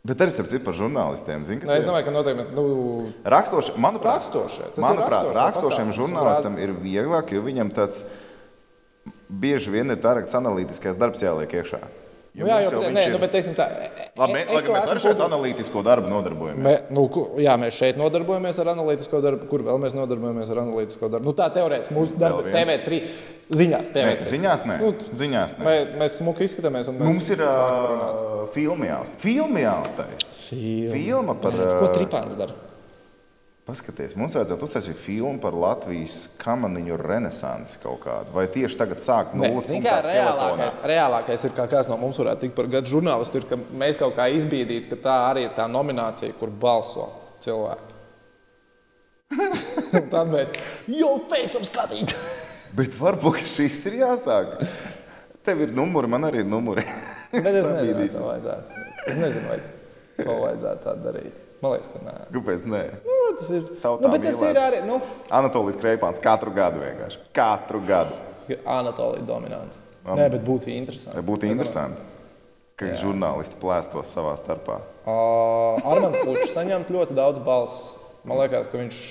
Speaker 2: Bet arī starp citu par žurnālistiem. Kas
Speaker 1: Nē, es domāju, ka noteikti. Nu,
Speaker 2: Rakstoši, manuprāt,
Speaker 1: Rakstošie,
Speaker 2: manuprāt
Speaker 1: rakstošo
Speaker 2: rakstošiem žurnālistam ir vieglāk, jo viņam tāds bieži vien ir tāds analītiskais darbs jāliek iekšā. Jo
Speaker 1: nu, jā,
Speaker 2: jau
Speaker 1: nē, nu,
Speaker 2: ir-
Speaker 1: bet teiksim tā.
Speaker 2: Labi,
Speaker 1: es
Speaker 2: lai
Speaker 1: to
Speaker 2: gan mēs arī šeit
Speaker 1: publiski-
Speaker 2: analītisko darbu nodarbojamies.
Speaker 1: Mē, nu, jā, mēs šeit nodarbojamies ar analītisko darbu. Kur vēl mēs nodarbojamies ar analītisko darbu? Nu, tā teorētiski mūsu darba
Speaker 2: viens.
Speaker 1: TV3 ziņās.
Speaker 2: Nē,
Speaker 1: TV3.
Speaker 2: ziņās nē.
Speaker 1: Nu,
Speaker 2: Ziņās nē.
Speaker 1: Mē, mēs smuki izskatāmies. Mēs
Speaker 2: Mums ir uh, filma jāuztais. Filma jāuztais.
Speaker 1: Filma.
Speaker 2: Par.
Speaker 1: Ko tripāns dara?
Speaker 2: Paskaties, mums vajadzētu uztaisīt filmu par Latvijas kamaniņu renesansi kaut kādu. Vai tieši tagad sākt
Speaker 1: Nē,
Speaker 2: nulles
Speaker 1: zini,
Speaker 2: punktā
Speaker 1: kā reālākais, reālākais ir, kā kāds no mums varētu tikt par gadu žurnālistu, ir, ka mēs kaut kā izbīdītu, ka tā arī ir tā nominācija, kur balso cilvēki. Un Tad mēs jau face of skatīt.
Speaker 2: Bet varbūt šīs ir jāsāk. Tev ir numuri, man arī ir numuri.
Speaker 1: Bet es nezinu, vai to vajadzētu. Es nezinu, vai to vajadzētu tā darīt. Man liekas, ka nē.
Speaker 2: Kāpēc? Nē?
Speaker 1: Nu, tas ir.
Speaker 2: Tautām
Speaker 1: Nu, bet tas ir
Speaker 2: ielēts.
Speaker 1: arī. Nu,
Speaker 2: Anatolijas Kreipāns katru gadu vienkārši. Katru gadu.
Speaker 1: Anatolija dominants. Nē, bet būtu interesanti.
Speaker 2: Būtu interesanti, ka žurnālisti plēstos savā starpā?
Speaker 1: Uh, Armāns Puķis saņemt ļoti daudz balss. Man liekas, ka viņš.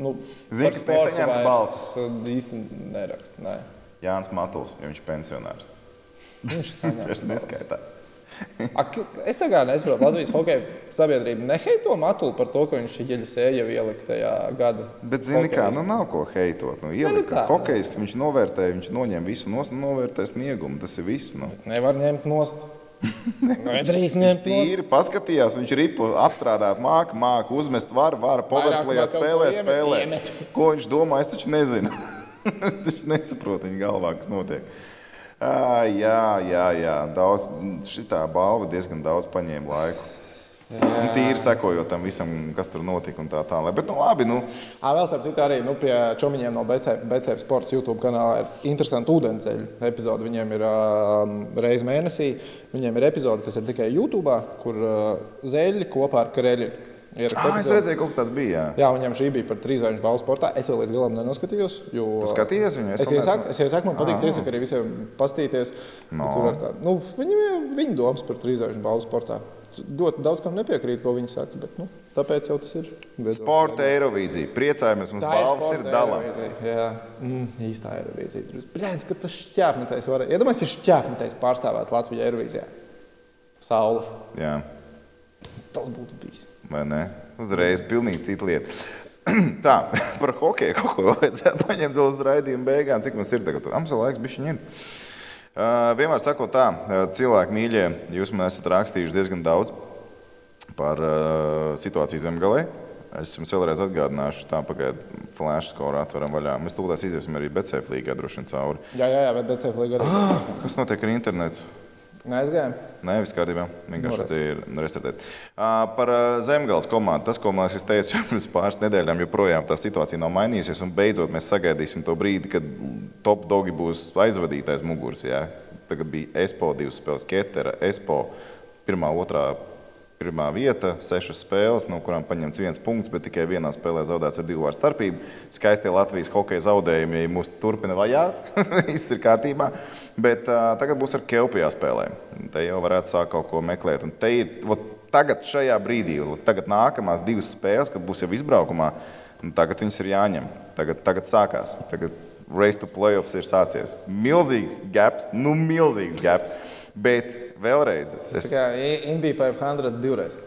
Speaker 1: Nu, par
Speaker 2: kas nesaņemtu
Speaker 1: vairs,
Speaker 2: balsis?
Speaker 1: uh, īsti neraksta. Nē.
Speaker 2: Jānis Matuls, jo viņš ir pensionārs.
Speaker 1: Viņš saņem.
Speaker 2: Viņš neskaitās.
Speaker 1: Ak, es kā nesaprotu, Latvijas hokeja sabiedrība neheito Matulu par to, ka viņš Jeļa sēja ielika tajā gada.
Speaker 2: Bet, zini, kā,
Speaker 1: hokejistu.
Speaker 2: nu nav ko heitot. Nu,
Speaker 1: nu
Speaker 2: ielika,
Speaker 1: tā,
Speaker 2: hokejs, viņš novērtēja, viņš noņem visu no novērtē sniegumu. Tas ir viss. Nu.
Speaker 1: Nevar ņemt nost. Nedrīkst ņemt nost.
Speaker 2: Tīri paskatījās, viņš ripu apstrādāt, māca, māca, uzmest, var, var, powerplayā
Speaker 1: Vairāk vai kaut
Speaker 2: spēlē,
Speaker 1: ko iemet,
Speaker 2: spēlē.
Speaker 1: iemet.
Speaker 2: Ko viņš domā, es taču nezinu. es taču nesaprotu viņa galvā, kas notiek. À, jā, jā, jā. Daudz, šitā balva diezgan daudz paņēma laiku. Un tīri sekojot tam visam, kas tur notika un tā tālāk. Bet, nu, labi, nu,
Speaker 1: Ā, vēl starp citu, arī nu, pie čomiņiem no BCF Sports YouTube kanāla ir interesanti ūdensceļu epizode. Viņiem ir um, reizes mēnesī. Viņiem ir epizode, kas ir tikai YouTube, kur uh, zēļi kopā ar ieraksta.
Speaker 2: Ah, es redzēju, ka kaut kas tāds bija. Jā.
Speaker 1: Jā, viņam šī bija par trīs zvaigžņu balvu sportā. Es vēl līdz galam nenoskatījos. Jo...
Speaker 2: Tu skatījies viņu?
Speaker 1: Es
Speaker 2: vēl
Speaker 1: iesaku, es iesaku, man patīk,
Speaker 2: Ah.
Speaker 1: iesaku arī visiem pastīties.
Speaker 2: No.
Speaker 1: Tā, nu, viņam ir viņa domas par trīs zvaigžņu balvu sportā. Ļoti daudz kam nepiekrīt, ko viņi saka, bet nu, tāpēc jau tas ir. viedokļu
Speaker 2: Sporta Eirovīzija. Priecājamies, mums
Speaker 1: ir
Speaker 2: balvas ir.
Speaker 1: Eirovīzija, Jā, mm, īstā Eirovīzija. Brīdis, ka tas šķērsmetais var. Iedomājieties, ja šķērsmetais pārstāvētu Latviju Eirovīzijā. Saula.
Speaker 2: Jā.
Speaker 1: Tas būtu bijis.
Speaker 2: Vai ne? Uzreiz pilnīgi cita lieta. Tā, par hokeju kaut ko vajadzētu paņemt līdz raidījuma beigām. Cik mums ir tagad? Mums vēl laiks bišķiņ ir. Uh, vienmēr sakot tā, cilvēki mīļie, jūs man esat rakstījuši diezgan daudz par uh, situāciju zemgalē. Es jums vēlreiz atgādināšu, tā pagaidā flash score atveram vaļā. Mēs tūlīt iziesim arī BCF līgā droši vien cauri.
Speaker 1: Jā, jā, jā bet DCF līga arī.
Speaker 2: Ah, kas notiek ar internetu?
Speaker 1: Neaizgājām.
Speaker 2: Nē, viss kārtībā. Vienkārši ir restartēt. Uh, Par uh, zemgāles komandu. Tas, ko man liekas, teicu jau pirms pāris nedēļām, joprojām tā situācija nav mainījusies. Un beidzot mēs sagaidīsim to brīdi, kad top dogi būs aizvadītājs muguras. Jā. Tagad bija ESPO divas spēles, Ketera, ESPO pirmā, otrā. Pirmā vieta, sešas spēles, no kurām paņemts viens punkts, bet tikai vienā spēlē zaudēts ar divu vārdu starpību. Skaistie Latvijas hokeja zaudējumi, ja mūs turpina vajāt, viss ir kārtībā. Bet uh, tagad būs ar Kelpiju jāspēlē. Te jau varētu sākt kaut ko meklēt. Un te ir vot, tagad, šajā brīdī, tagad nākamās divas spēles, kad būs jau izbraukumā, tagad viņas ir jāņem. Tagad, tagad sākās. Tagad race to playoffs ir sācies. Milzīgs gaps, nu milzīgs gaps. Bet vēlreiz.
Speaker 1: Es... Tā kā Indija 500 divreiz.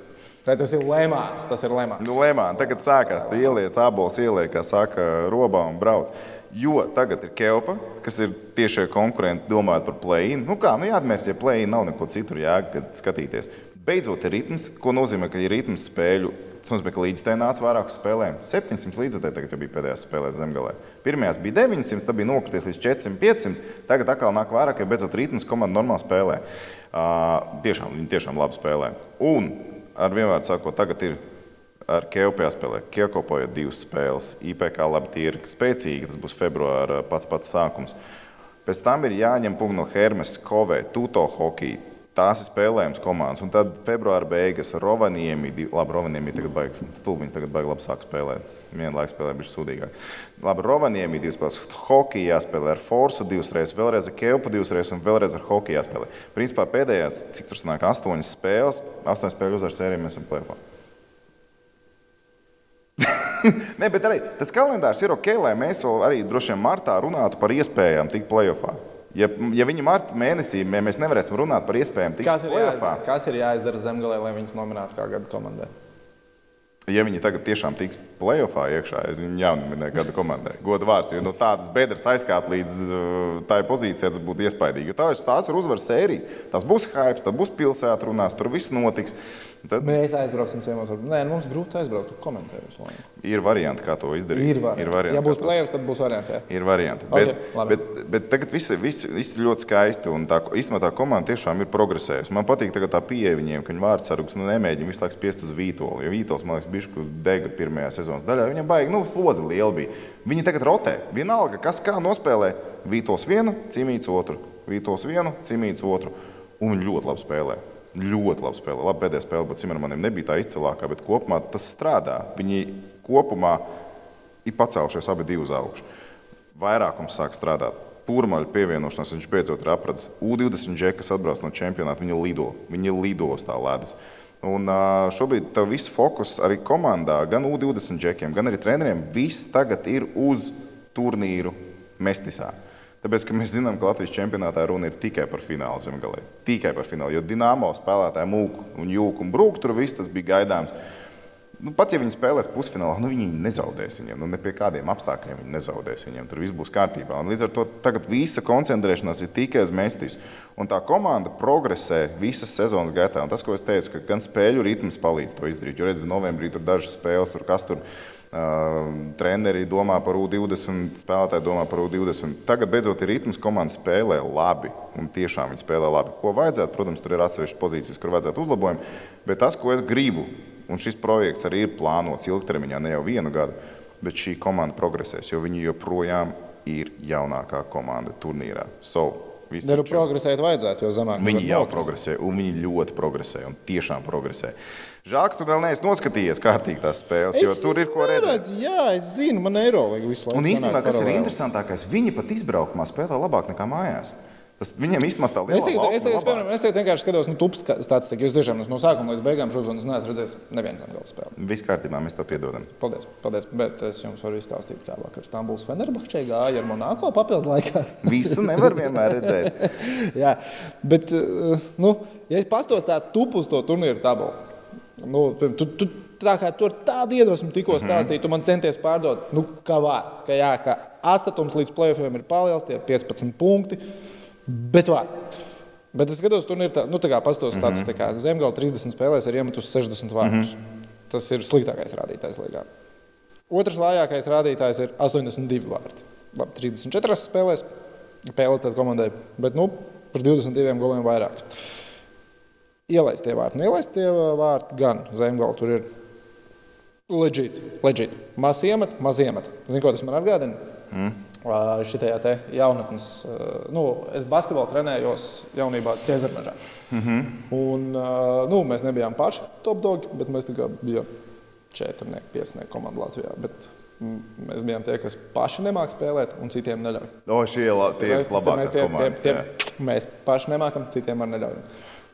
Speaker 1: Vai tas ir Lemāns? Tas ir Lemāns.
Speaker 2: Nu, Lemāns tagad sākās, tu ieliec abolis, ieliec, kā saka, robā un brauc. Jo tagad ir Kelpa, kas ir tiešie konkurenti, domājot par play-in. Nu kā, nu jāatmērķē play-in, nav neko citur jēga skatīties. Beidzot, ir ritms, ko nozīmē, ka ir ritms spēļu. Tas nozīmē, ka līdzekļi nāca vairākas spēlēm. 700 līdzekļi tagad bija pēdējās spēlēs zemgālē. Pirmajās bija 900, tad bija nokrities līdz 400, 500. Tagad atkal nāk vairāk, jo beidzot ritms komanda normāli spēlē. Uh, tiešām, viņi tiešām labi spēlē. Un ar vienvārdu sakot, tagad ir ar Keupu jāspēlē. Kiekopojot divas spēles, IPK labi tie ir spēcīgi, tas būs februāra pats pats sākums. Pēc tam ir jāņem punkti no Hermes, Kovē, Tuto hokeja Tās ir spēlējums komandas. Un tad februāra beigas Rovaniemi, labi, Rovaniemi tagad baigs, stulbiņi tagad baigi labi sāk spēlēt. Vienlaikus spēlē bija sūdīgāk. Labi, Rovaniemi divas spēles, hokeja jāspēlē ar Forsu divas reizes, vēlreiz ar Keupu divas reizes un vēlreiz ar hokeju jāspēlē. Principā pēdējās, cik tur sanāk, astoņas spēles, astoņas spēļu uzvaras sērijā mēs esam plēfā. Nē, bet arī tas kalendārs ir ok, lai mēs vēl arī droši vien martā runātu par iespējām tikt plēfā. Ja, ja viņi marta mēnesī ja mēs nevarēsim runāt par iespējām tikt
Speaker 1: kas ir, jāizdara, kas ir jāizdara zemgalē, lai viņus nominētu kā gada komandai?
Speaker 2: Ja viņi tagad tiešām tiks plēsoņā iekšā, es viņu jānominē gada komandai. Goda vārds, jo no tādas bedres aizkāpt līdz uh, tai pozīcijai, tas būtu iespaidīgi. Jo tās, ir uzvaras sērijas. Tas būs hype, tas būs pilsēta runās, tur viss notiks.
Speaker 1: Tad... Mēs aizbrauksim ciemos. Nē, nu, mums grūti aizbraukt. Komentē visu laiku.
Speaker 2: Ir varianti, kā to izdarīt.
Speaker 1: Ir varianti. Ir varianti ja būs plēsoņš, tad būs varianti. Jā.
Speaker 2: Ir varianti. Okay, bet, labi. bet, bet tagad viss, viss, viss ir ļoti skaisti. Un tā, īstenībā tā komanda tiešām ir progresējusi. Man patīk tā pieeja viņiem, ka viņi vārdsargus nu, nemēģina visu laiku spiest uz Vītolu. Jo Vītols, man liekas, bija dega pirmajā sezonas daļā. Viņam baigi, nu, slodzi liela bija. Viņi tagad rotē. Vienalga, kas kā nospēlē. Vītols vienu, cimīts otru. Vītols vienu, cimīts otru. Un viņi ļoti labi spēlē. Ļoti labi spēlē. Labi, pēdējā spēlē, bet Cimermanim nebija tā izcilākā, bet kopumā tas strādā. Viņi kopumā ir pacēlušies abi divi uz augšu. Vairākums sāk strādāt. Pūraņa pievienošanās viņš beidzot ir apratis. U20 džeki, kas atbrauc no čempionāta, viņi lido. Viņi lido uz tā ledus. Un šobrīd tas viss fokus arī komandā, gan U20 džekiem, gan arī treneriem, viss tagad ir uz turnīru Mestisā. Tāpēc, mēs zinām, ka Latvijas čempionātā runa ir tikai par finālu zemgalē. Tikai par finālu. Jo Dienāmo spēlētāji mūku un jūku un brūku tur viss tas bija gaidāms. Nu, pat ja viņi spēlēs pusfinālā, nu, viņi nezaudēs viņiem. Nu, ne pie kādiem apstākļiem viņi nezaudēs viņiem. Tur viss būs kārtībā. Un līdz ar to tagad visa koncentrēšanās ir tikai uz Mēstīs. Un tā komanda progresē visas sezonas gaitā. Un tas, ko es teicu, ka gan spēļu ritms palīdz to izdarīt. Jo redziet, novembrī tur dažas spēles, tur kas tur ir Treneri domā par U20, spēlētāji domā par U20. Tagad beidzot ir ritms, komanda spēlē labi. Un tiešām viņi spēlē labi. Ko vajadzētu? Protams, tur ir atsevišķas pozīcijas, kur vajadzētu uzlabojumu. Bet tas, ko es gribu, un šis projekts arī ir plānots ilgtermiņā, ne jau vienu gadu, bet šī komanda progresēs, jo viņi joprojām ir jaunākā komanda turnīrā. So,
Speaker 1: Ne, nu, progresēt vajadzētu, jo zemāk
Speaker 2: viņi jau progresē, un viņi ļoti progresē, un tiešām progresē. Žēl, ka tu vēl neesi noskatījies kārtīgi tās spēles, es, jo tur ir ko redzēt.
Speaker 1: Jā, es zinu, man Eirolandā visu laiku.
Speaker 2: Un īstenībā, kas ir interesantākais, viņi pat izbraukumā spēlē labāk nekā mājās. Tas viņiem īstenībā tā līnija.
Speaker 1: Es tagad, es, tagad, piemēram, es vienkārši skatos, nu, tups statistiku. Jūs tiešām no sākuma līdz beigām šo zonu neesat redzējis nevienu zemgālu spēli.
Speaker 2: Viss kārtībā, mēs to piedodam.
Speaker 1: Paldies, paldies. Bet es jums varu izstāstīt, kā vakar Stambuls Fenerbahčē gāja ar Monako papildu laikā.
Speaker 2: Visu nevar vienmēr redzēt.
Speaker 1: Jā, bet, eh, nu, ja es pastos tā tupu uz to turnīru tabulu, Nu, tu, tu, tā kā tur tādu iedvesmu tikko mhm. stāstīji, tu man centies pārdot, nu, kā var. Ka, jā, ka atstatums līdz plēsoņiem ir paliels, tie ir 15 punkti. Bet var. Bet es skatos, tur ir tā, nu, tā kā pastos mm -hmm. statistikā. Zemgala 30 spēlēs ir iemetusi 60 vārdus. Mm -hmm. Tas ir sliktākais rādītājs līgā. Otrs vājākais rādītājs ir 82 vārdi. Labi, 34 spēlēs spēlēt komandai, bet nu, par 22 goliem vairāk ielaistie vārti. Nu, ielaistie vārti gan zemgala tur ir leģit, leģit. Maz iemet, maz iemet. Zini, ko tas man atgādina? Mm. Šitajā te jaunatnes, nu, es basketbolu trenējos jaunībā ķezermežā. Mm -hmm. Un, nu, mēs nebijām paši top dogi, bet mēs bijām četrnieki, piesnieki komanda Latvijā. Bet mēs bijām tie, kas paši nemāca spēlēt, un citiem neļauj.
Speaker 2: O, šie ir tie, kas labāk
Speaker 1: spēlē. Mēs paši nemākam, citiem arī neļaujam.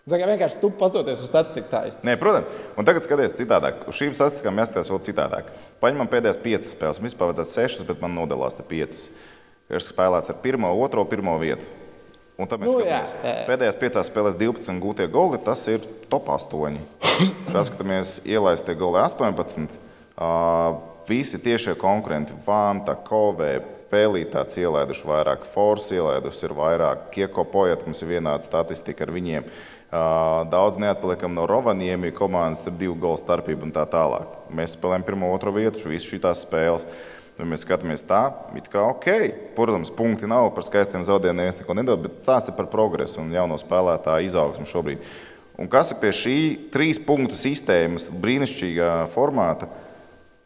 Speaker 1: Tā kā vienkārši tu pastoties uz statistiku taisnība.
Speaker 2: Nē, protams, un tagad skaties citādāk. Uz šīm statistikām jāskatās vēl citādāk. Paņemam pēdējās piecas spēles. Mums vajadzētu sešas, bet man nodalās te piecas. Ir spēlēts ar pirmo, otro, pirmo vietu. Un tad mēs
Speaker 1: Nu,
Speaker 2: skatāmies,
Speaker 1: jā, jā, jā.
Speaker 2: pēdējās piecās spēlēs 12 gūtie goli, tas ir top 8. Paskatāmies, ielaistie goli 18. Uh, visi tiešie konkurenti, Vanta, Kovē, Pelītāts ielaiduši vairāk, Force ielaiduši ir vairāk, Kieko Pojat mums ir vienāda statistika ar viņiem. Uh, daudz neatpaliekam no Rovaniem, ir komandas, tur divu golu starpība un tā tālāk. Mēs spēlējam pirmo, otro vietu, visu šīs spēles. Tad mēs skatāmies tā, it kā ok. Protams, punkti nav par skaistiem zaudējumiem, neviens neko nedod, bet stāsti par progresu un jauno spēlētāju izaugsmu šobrīd. Un kas ir pie šī trīs punktu sistēmas, brīnišķīgā formāta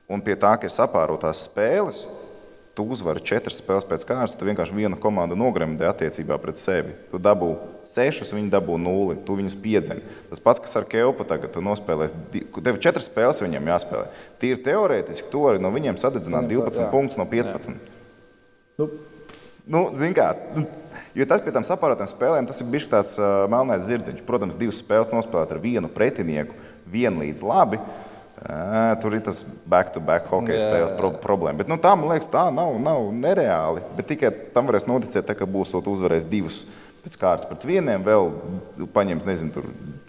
Speaker 2: un pie tā, ka ir sapārotās spēles? Tu uzvari četras spēles pēc kārtas, tu vienkārši vienu komandu nogremdē attiecībā pret sevi. Tu dabū sešus, viņi dabū nulli, tu viņus piedzeni. Tas pats, kas ar Kelpu tagad, tu nospēlēsi, tev četras spēles viņiem jāspēlē. Tīri teorētiski, tu vari no viņiem sadedzināt
Speaker 1: Viņam,
Speaker 2: 12
Speaker 1: jā.
Speaker 2: punktus no 15.
Speaker 1: Nu,
Speaker 2: Nu, zin kā, jo tas pie tām saprātām spēlēm, tas ir bijis tāds uh, melnais zirdziņš. Protams, divas spēles nospēlēt ar vienu pretinieku, vienlīdz labi. Ā, Tur ir tas back-to-back hockey
Speaker 1: Jā,
Speaker 2: spēles pro problēma. Bet nu, tā, man liekas, tā nav, nav nereāli. Bet tikai tam varēs noticēt, tā, ka būs uzvarējis divus pēc kārtas pret vieniem, vēl paņems, nezinu, tur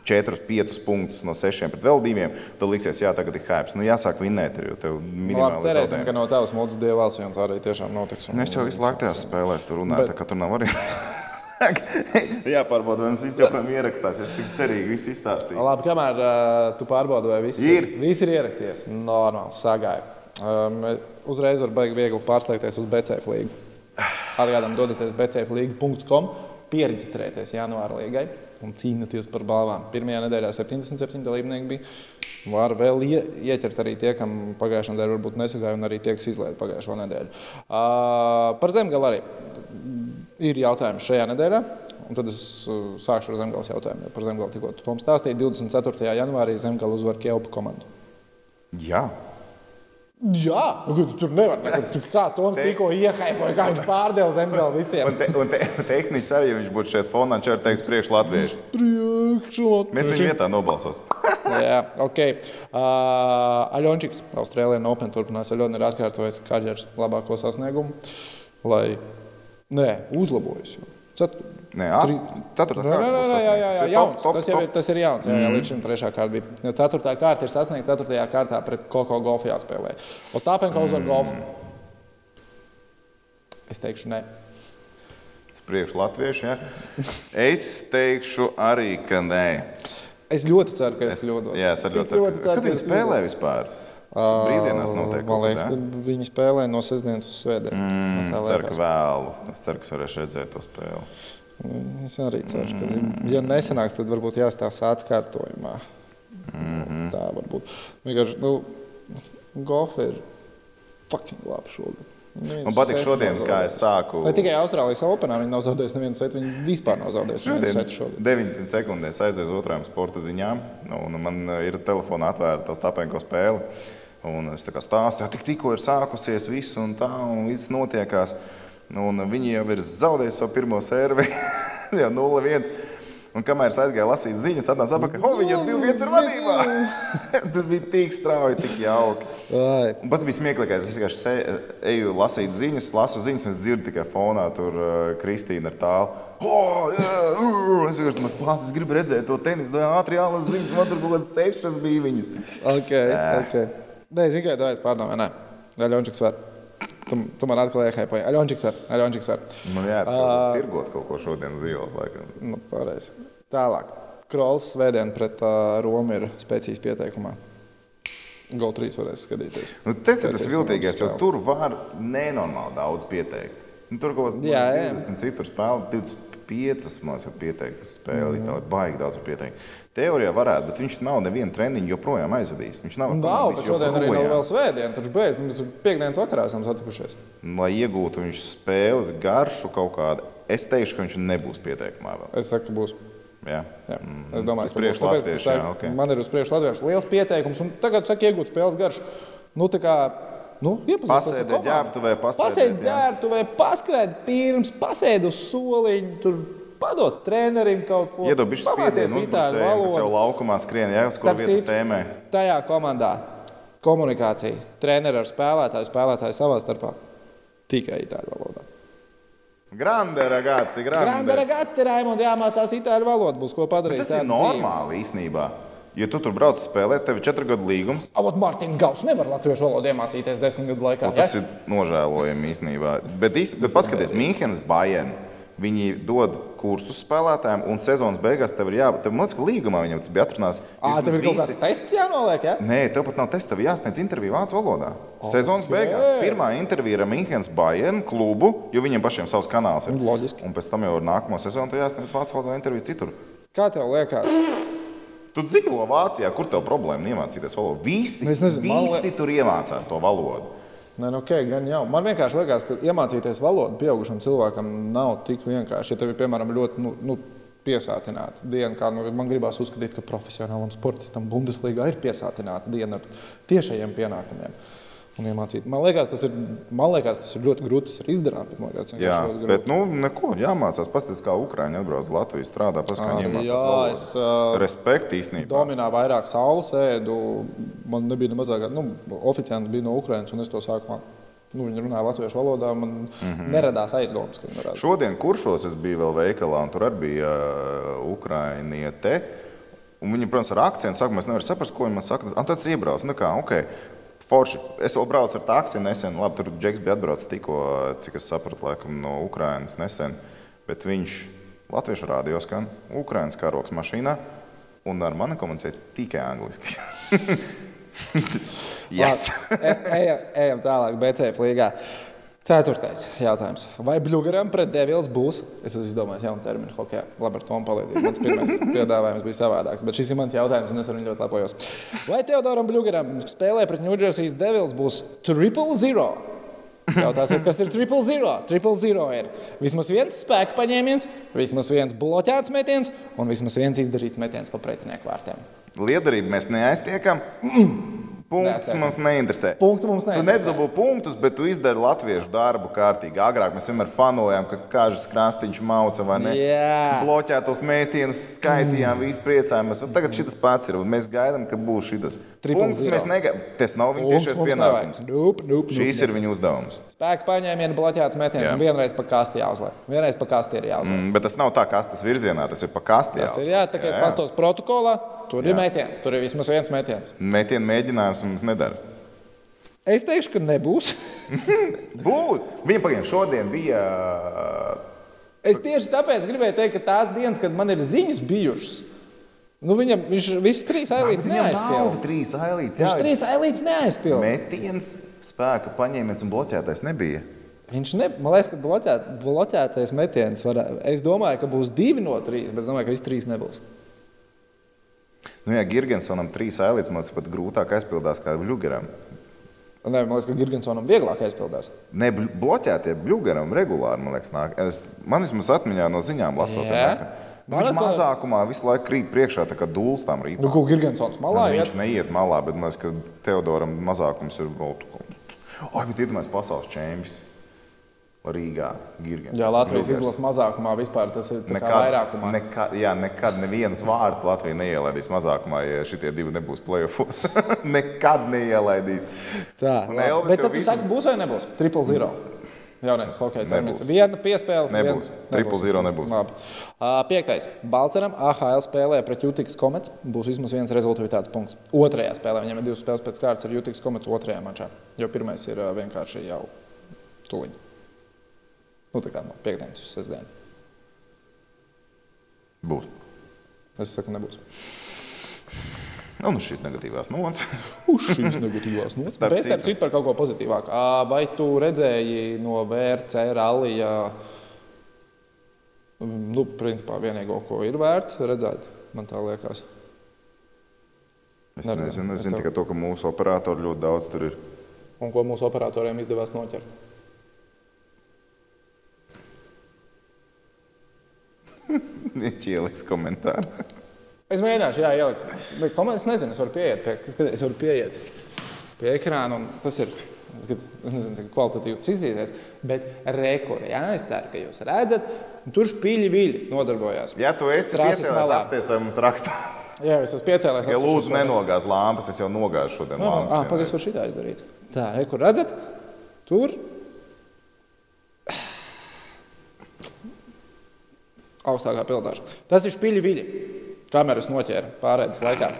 Speaker 2: 4, 5 punktus no 6 pret vēl diviem. Tad liksies, jā, tagad ir hype. Nu, jāsāk vinnēt, jo tev
Speaker 1: nu,
Speaker 2: minimāli
Speaker 1: labi, cerēsim,
Speaker 2: zaudējumi.
Speaker 1: ka no tavas mūža dievās jau tā arī tiešām notiks. un-
Speaker 2: Nu, Es jau visu laiku tajās spēlēs tur runāju,
Speaker 1: Bet...
Speaker 2: tā, ka tur nav arī. Jāpārbauda, vai mums viss joprojām ierakstās. Es tik cerīgi visu izstāstīju.
Speaker 1: Labi, kamēr uh, tu pārbaudi, vai viss
Speaker 2: Ir.
Speaker 1: viss ir ierakstījies. Normāli, sagāja. Um, uzreiz var baigi viegli pārslēgties uz BCF līgu. Atgādām, dodaties bcflīga.com, pieregistrēties janvāra līgai un cīnīties par balvām. Pirmajā nedēļā 77 dalībnieki bija. Var vēl ie, ieķert arī tie, kam pagājušā nedēļa varbūt nesagāja, un arī tie, kas izlaiž pagājušo nedēļu. Uh, par zemgalu arī ir jautājums šajā nedēļā. Un tad es uh, sākšu ar zemgājas jautājumu. Par zemgālu tikko Toms stāstīja. 24. janvārī zemgālu uzvar Kjaupa komandu.
Speaker 2: Jā,
Speaker 1: Jā, nu, tu tur nevar. Tur, kā Toms tikko iehaipoja, kā viņš pārdeva zemgālu visiem.
Speaker 2: un, te, un te, tehniski arī, ja viņš būtu šeit fonā, viņš arī teiks priekš latviešu.
Speaker 1: Priekšlot.
Speaker 2: Mēs viņu vietā nobalsos.
Speaker 1: Jā, ok. Uh, Aļončiks, Austrālijā Open turpinās. Aļona ir atkārtojis karjeras labāko sasniegumu, lai nē, uzlabojas. Cet...
Speaker 2: Nē, ā, ceturtā kārta
Speaker 1: jā, jā, jā,
Speaker 2: sasniegts.
Speaker 1: jauns.
Speaker 2: Top,
Speaker 1: Tas jau ir,
Speaker 2: top,
Speaker 1: tas ir jauns. Jā, jā, līdz šim trešā kārta bija. Ceturtā kārta ir sasniegta ceturtajā kārtā pret Koko golfu jāspēlē. Ostāpenko uzvar golfu. Es teikšu, nē.
Speaker 2: Priekš latviešu. Ja? Es teikšu arī, ka nē.
Speaker 1: Es ļoti ceru, ka es, es kļūdos.
Speaker 2: Jā, es ļoti ceru. Kad
Speaker 1: ka
Speaker 2: viņi spēlē vispār? Brīvdienās notiek.
Speaker 1: Man liekas, ka viņi spēlē no sestdienas uz svētdienu.
Speaker 2: Mm,
Speaker 1: tā
Speaker 2: es ceru, ka vēlu. Es ceru, ka varēšu redzēt to spēli.
Speaker 1: Es arī ceru, ka, ja nesanāks, tad varbūt jāstāsta atkārtojumā.
Speaker 2: Mhm.
Speaker 1: Tā var būt. Vienkārši, nu, golf ir fucking labi šogad. Neviens
Speaker 2: Man patīk šodien, kā es sāku.
Speaker 1: Ne tikai Austrālijas Openā viņi nav zaudējuši nevienu setu, viņi vispār nav zaudējuši nevienu
Speaker 2: Šodien
Speaker 1: setu šogad.
Speaker 2: 900 sekundēs uz otrām sporta ziņām, un man uh, ir telefonā atvērta tā stāpenko spēle. Un es tā kā stāstu, ka tik, tikko ir sākusies viss, un tā, un viss notiekās. Un viņi jau ir zaudējuši savu pirmo sēriju, jau 0-1. Un kamēr es aizgāju lasīt ziņas, atnāca atpakaļ, ka viņi jau 2-1 ir vadībā. Tas bija tik strauji, tik jauki. Un pats bija smieklīgais. Es vienkārši eju lasīt ziņas, lasu ziņas, un es dzirdu tikai fonā tur uh, Kristīnu ar tālu. Oh, yeah, uh, es vienkārši domāju, pats, es gribu redzēt to tenisu, vai ātri jālas ziņas, man tur kaut kādas sešas bija viņas.
Speaker 1: ok, ok. Nē, zinu, ka es pārdomāju, nē, Aļončiks var. Tu, tu man atkal iehaipoji. Aļončiks var, Aļončiks var.
Speaker 2: Man jāatcerās, tirgot kaut ko šodien uz ielas. Laikam.
Speaker 1: Nu, pareizi. Tālāk. Krols svētdien pret uh, Romu ir spēcīgs pieteikumā. GO3 varēs skatīties.
Speaker 2: Nu, tas ir tas viltīgais, jo tur var nenormāli daudz pieteikt. Nu, tur kaut kāds
Speaker 1: Jā, jā.
Speaker 2: 20 citur spēlē, 25 mācās var pieteikt uz spēli. Mm. Tā ir baigi daudz var pieteikt. Teorijā varētu, bet viņš nav nevienu treniņu joprojām aizvadījis. Viņš nav
Speaker 1: bet
Speaker 2: komandis
Speaker 1: šodien arī nav vēl svētdiena. Taču beidz, mēs piekdienas vakarā esam satikušies.
Speaker 2: lai iegūtu viņš spēles garšu kaut kādu, es teikšu, ka viņš nebūs pieteikumā vēl.
Speaker 1: Es saku, ka būs.
Speaker 2: Jā.
Speaker 1: Jā. Es domāju, ka
Speaker 2: priekšu
Speaker 1: būs. Tāpēc tu
Speaker 2: latvieši,
Speaker 1: saki,
Speaker 2: jā, ok.
Speaker 1: Man ir uz priekšu latviešu liels pieteikums, un tagad saka, iegūt spēles garšu. Nu, nu, komandu.
Speaker 2: ģērbtuvē,
Speaker 1: Pasēdi ģērbtuvē, paskrēdi pirms, pasēdi uz soliņa, tur padot trenerim kaut ko. Pamācies
Speaker 2: spiedienu uzbrucējiem, kas jau laukumā skrien, jā, uz kuru vietu tēmē.
Speaker 1: Tajā komandā komunikācija, treneri ar spēlētāju, spēlētāju savā starpā tikai itāļu valodā.
Speaker 2: Grande ragazzi, grande.
Speaker 1: Grande ragazzi, Raimonds, jāmācās itāļu valodu, būs ko padarīt.
Speaker 2: Tas ir normāli īstenībā. Ja tu tur brauc spēlēt, tev ir četru gadu līgums.
Speaker 1: Avot Mārtiņš Gauss nevar latviešu valodu iemācīties desmit gadu laikā.
Speaker 2: Un tas ja? ir nožēlojami īstenībā. Bet, bet paskaties, Mīnhenes Bayern. Viņi dod kursus spēlētājiem, un sezonas beigās tev ir jābūt. Man liekas, ka līgumā viņam tas bija atrunāts.
Speaker 1: Ah, tev ir kaut kāds tests jānoliek, ja?
Speaker 2: Nē, tev pat nav tests, tev jāsniedz intervija vācu valodā. Okay. Sezonas beigās pirmā intervija ar Mīnhenes Bayern klubu, jo viņiem pašiem savs kanāls ir.
Speaker 1: Loģiski.
Speaker 2: Un pēc tam jau ar nākamo sezonu tev jāsniedz vācu valodā intervijas citur.
Speaker 1: Kā tev liekas?
Speaker 2: Tu dzīvo Vācijā, kur tev problēma iemācīties valodu? Visi,
Speaker 1: Nu, nezinu,
Speaker 2: visi tur iemācās to valodu.
Speaker 1: Nē, nu, okay, gan jau. Man vienkārši liekas, ka iemācīties valodu pieaugušam cilvēkam nav tik vienkārši. Ja tev ir, piemēram, ļoti nu, nu, piesātināta diena, kā nu, man gribās uzskatīt, ka profesionālam sportistam Bundeslīgā ir piesātināta diena ar tiešajiem pienākumiem. Un iemācīt. Man liekas, tas ir, liekas, tas ir ļoti grūti tas ir izdarām. bet Liekas, tas
Speaker 2: Jā, bet nu, neko jāmācās. Paskatās, kā Ukrāņi atbrauc Latviju, strādā pēc kā
Speaker 1: Arī,
Speaker 2: viņiem
Speaker 1: jā,
Speaker 2: mācās.
Speaker 1: es, ā,
Speaker 2: Respekti īstenībā.
Speaker 1: Dominā vairāk saules ēdu. Man nebija ne mazāk, nu, oficiāli bija no Ukrainas, un es to sākumā. Nu, viņi runāja latviešu valodā. Man mm. -hmm. neradās aizdomas, ka viņi varētu.
Speaker 2: Šodien kuršos es biju vēl veikalā, un tur arī bija uh, Ukrāņiete. Un Viņa, protams, ar akcentu saka, mēs nevaram saprast, ko viņa man saka. Un tad es iebraucu. Nu, kā, okay. Forši. Es vēl braucu ar taksi nesen. Labi, tur Džeks bija atbraucis tikko, cik es sapratu, laikam, no Ukrainas nesen. Bet viņš latviešu rādio skan Ukraiņas karoks mašīnā. Un ar mani komunicēja tikai angliski. yes.
Speaker 1: E- ejam, ejam tālāk, BCF līgā. Ceturtais jautājums. Vai Bluegaram pret Devils būs? Es domāju, ka jaunu terminu hokeja. Labi, ar Tomu palīdzību. Mans pirmais piedāvājums bija savādāks, bet šis ir mans jautājums, un es ar viņu ļoti lepojos. Vai Teodoram Bluegaram spēlē pret New Jersey Devils būs triple zero? Jautājsiet, kas ir triple zero? Triple zero ir vismaz viens spēka paņēmiens, vismaz viens bloķēts metiens un vismaz viens izdarīts metiens pa pretinieku vārtiem.
Speaker 2: Liederību mēs neaiztiekam. Punkts
Speaker 1: Neaiztiekam.
Speaker 2: mums neinteresē.
Speaker 1: Punktu mums
Speaker 2: Tu
Speaker 1: neinteresē.
Speaker 2: nedabū punktus, bet tu izdari latviešu darbu kārtīgi. Agrāk mēs vienmēr fanojām, ka kāžas krāstiņš mauca vai ne.
Speaker 1: Jā.
Speaker 2: Bloķētos mētienus skaitījām, visi priecājāmies. Tagad šis pats ir mēs gaidām, ka būs šis. Punkts
Speaker 1: zero.
Speaker 2: mēs negaidām. Tas nav viņa tiešais pienākums.
Speaker 1: Nope, nope,
Speaker 2: Šīs
Speaker 1: nope.
Speaker 2: ir viņa uzdevums.
Speaker 1: Spēka paņēmienu, bloķēts metiens,
Speaker 2: Jā.
Speaker 1: un vienreiz pa kasti jāuzliek. Vienreiz pa kasti ir jāuzliek.
Speaker 2: Mm, bet tas nav tā, kā tas virzienā, tas ir pa kasti.
Speaker 1: Tas ir jā, tā kā es pastos protokolā, tur ir metiens, tur ir vismaz viens metiens.
Speaker 2: Metienu mēģinājums mums nedara.
Speaker 1: Es teikšu, ka nebūs.
Speaker 2: Būs! Viņa pagaidām šodien bija.
Speaker 1: Es tieši tāpēc gribēju teikt, ka tās dienas, kad man ir ziņas bijušas, nu viņam viņš visas trīs ailītes
Speaker 2: Viņam
Speaker 1: neaizpildīja.
Speaker 2: trīs ailītes.
Speaker 1: Viņš
Speaker 2: jā.
Speaker 1: trīs ailītes neaizpildīja.
Speaker 2: Metiens, spēka paņēmiens un bloķētais nebija.
Speaker 1: Viņš ne, man liekas, ka bloķēt, bloķētais metiens varētu. Es domāju, ka būs divi no trīs, bet es domāju, ka visi trīs nebūs.
Speaker 2: Nu, jā, Girgensonam trīs ailītes man liekas pat grūtāk aizpildās kā Bluegeram.
Speaker 1: Nē, man liekas, ka Girgensonam vieglāk aizpildās.
Speaker 2: Ne, bl- bloķētie Bluegeram regulāri, man liekas, nāk. Es, man vismaz atmiņā no ziņām lasot. Ka
Speaker 1: Man
Speaker 2: Viņš mazākumā visu laiku krīt priekšā, tā kā dūls tam rītā.
Speaker 1: Nu, ko Girgensons malā
Speaker 2: Nu, viņš neiet malā, bet man liekas, ka Teodoram mazākums ir vēl. Ai, bet iedomājieties, pasaules čempions Rīgā. Girgens.
Speaker 1: Jā, Latvijas izlases mazākumā vispār tas ir kā vairākumā.
Speaker 2: nekad, jā, nekad nevienus vārdus Latvija neielaidīs mazākumā, ja šie divi nebūs playoffs. nekad neielaidīs.
Speaker 1: Tā,
Speaker 2: Un. Elvis
Speaker 1: bet tad tu
Speaker 2: visu-
Speaker 1: saki, būs vai nebūs? Triple zero. Jaunais hockey termins. Viena piespēle.
Speaker 2: Nebūs.
Speaker 1: Vien...
Speaker 2: Triple zero nebūs.
Speaker 1: Labi. Uh, piektais. Balceram AHL spēlē pret Jutikas komets. Būs vismaz viens rezultāts punkts. Otrajā spēlē viņam ir divas spēles pēc kārtas ar Jutikas komets otrajā mačā. Jo pirmais ir uh, vienkārši jau tuliņ. Nu, tā kā no piekdienas uz sestdienu.
Speaker 2: Būs.
Speaker 1: Es saku, nebūs.
Speaker 2: Nu, nu šīs negatīvās nots.
Speaker 1: Uz šīs negatīvās nots. Bet
Speaker 2: citu.
Speaker 1: starp citu par kaut ko pozitīvāku. Vai tu redzēji no VRC rallija, nu, principā vienīgo, ko ir vērts redzēt, man tā liekas.
Speaker 2: Es
Speaker 1: Neredzēju.
Speaker 2: nezinu, es
Speaker 1: Es
Speaker 2: zinu
Speaker 1: tev-
Speaker 2: tikai to, ka mūsu operatori ļoti daudz tur ir.
Speaker 1: Un ko mūsu operatoriem izdevās noķert.
Speaker 2: Viņš ieliks komentāru.
Speaker 1: Es mēģināšu, jā, ielikt. Bet komandas nezinu, es varu pieiet pie, skat, es varu pieiet pie ekrāna. un Tas ir. skat, Es nezinu, cik kvalitatīvs tas izskatīsies, bet rekords. Jā, es ceru, ka jūs redzat, tur spīļi viļi nodarbojās.
Speaker 2: Ja tu esi
Speaker 1: Trases
Speaker 2: piecēlies,
Speaker 1: malā.
Speaker 2: apties, vai mums rakstā.
Speaker 1: Jā, es esmu piecēlējis.
Speaker 2: Ja lūdzu, nenogāz lampas, es jau nogāzu šodien
Speaker 1: Ah,
Speaker 2: lampas. jā.
Speaker 1: Pagaidzi, var šitā izdarīt. Tā, re, kur redzat? Tur. Augstākā pildaža. Tas ir špiļi viļi. Kameras noķēra pārējais laikā.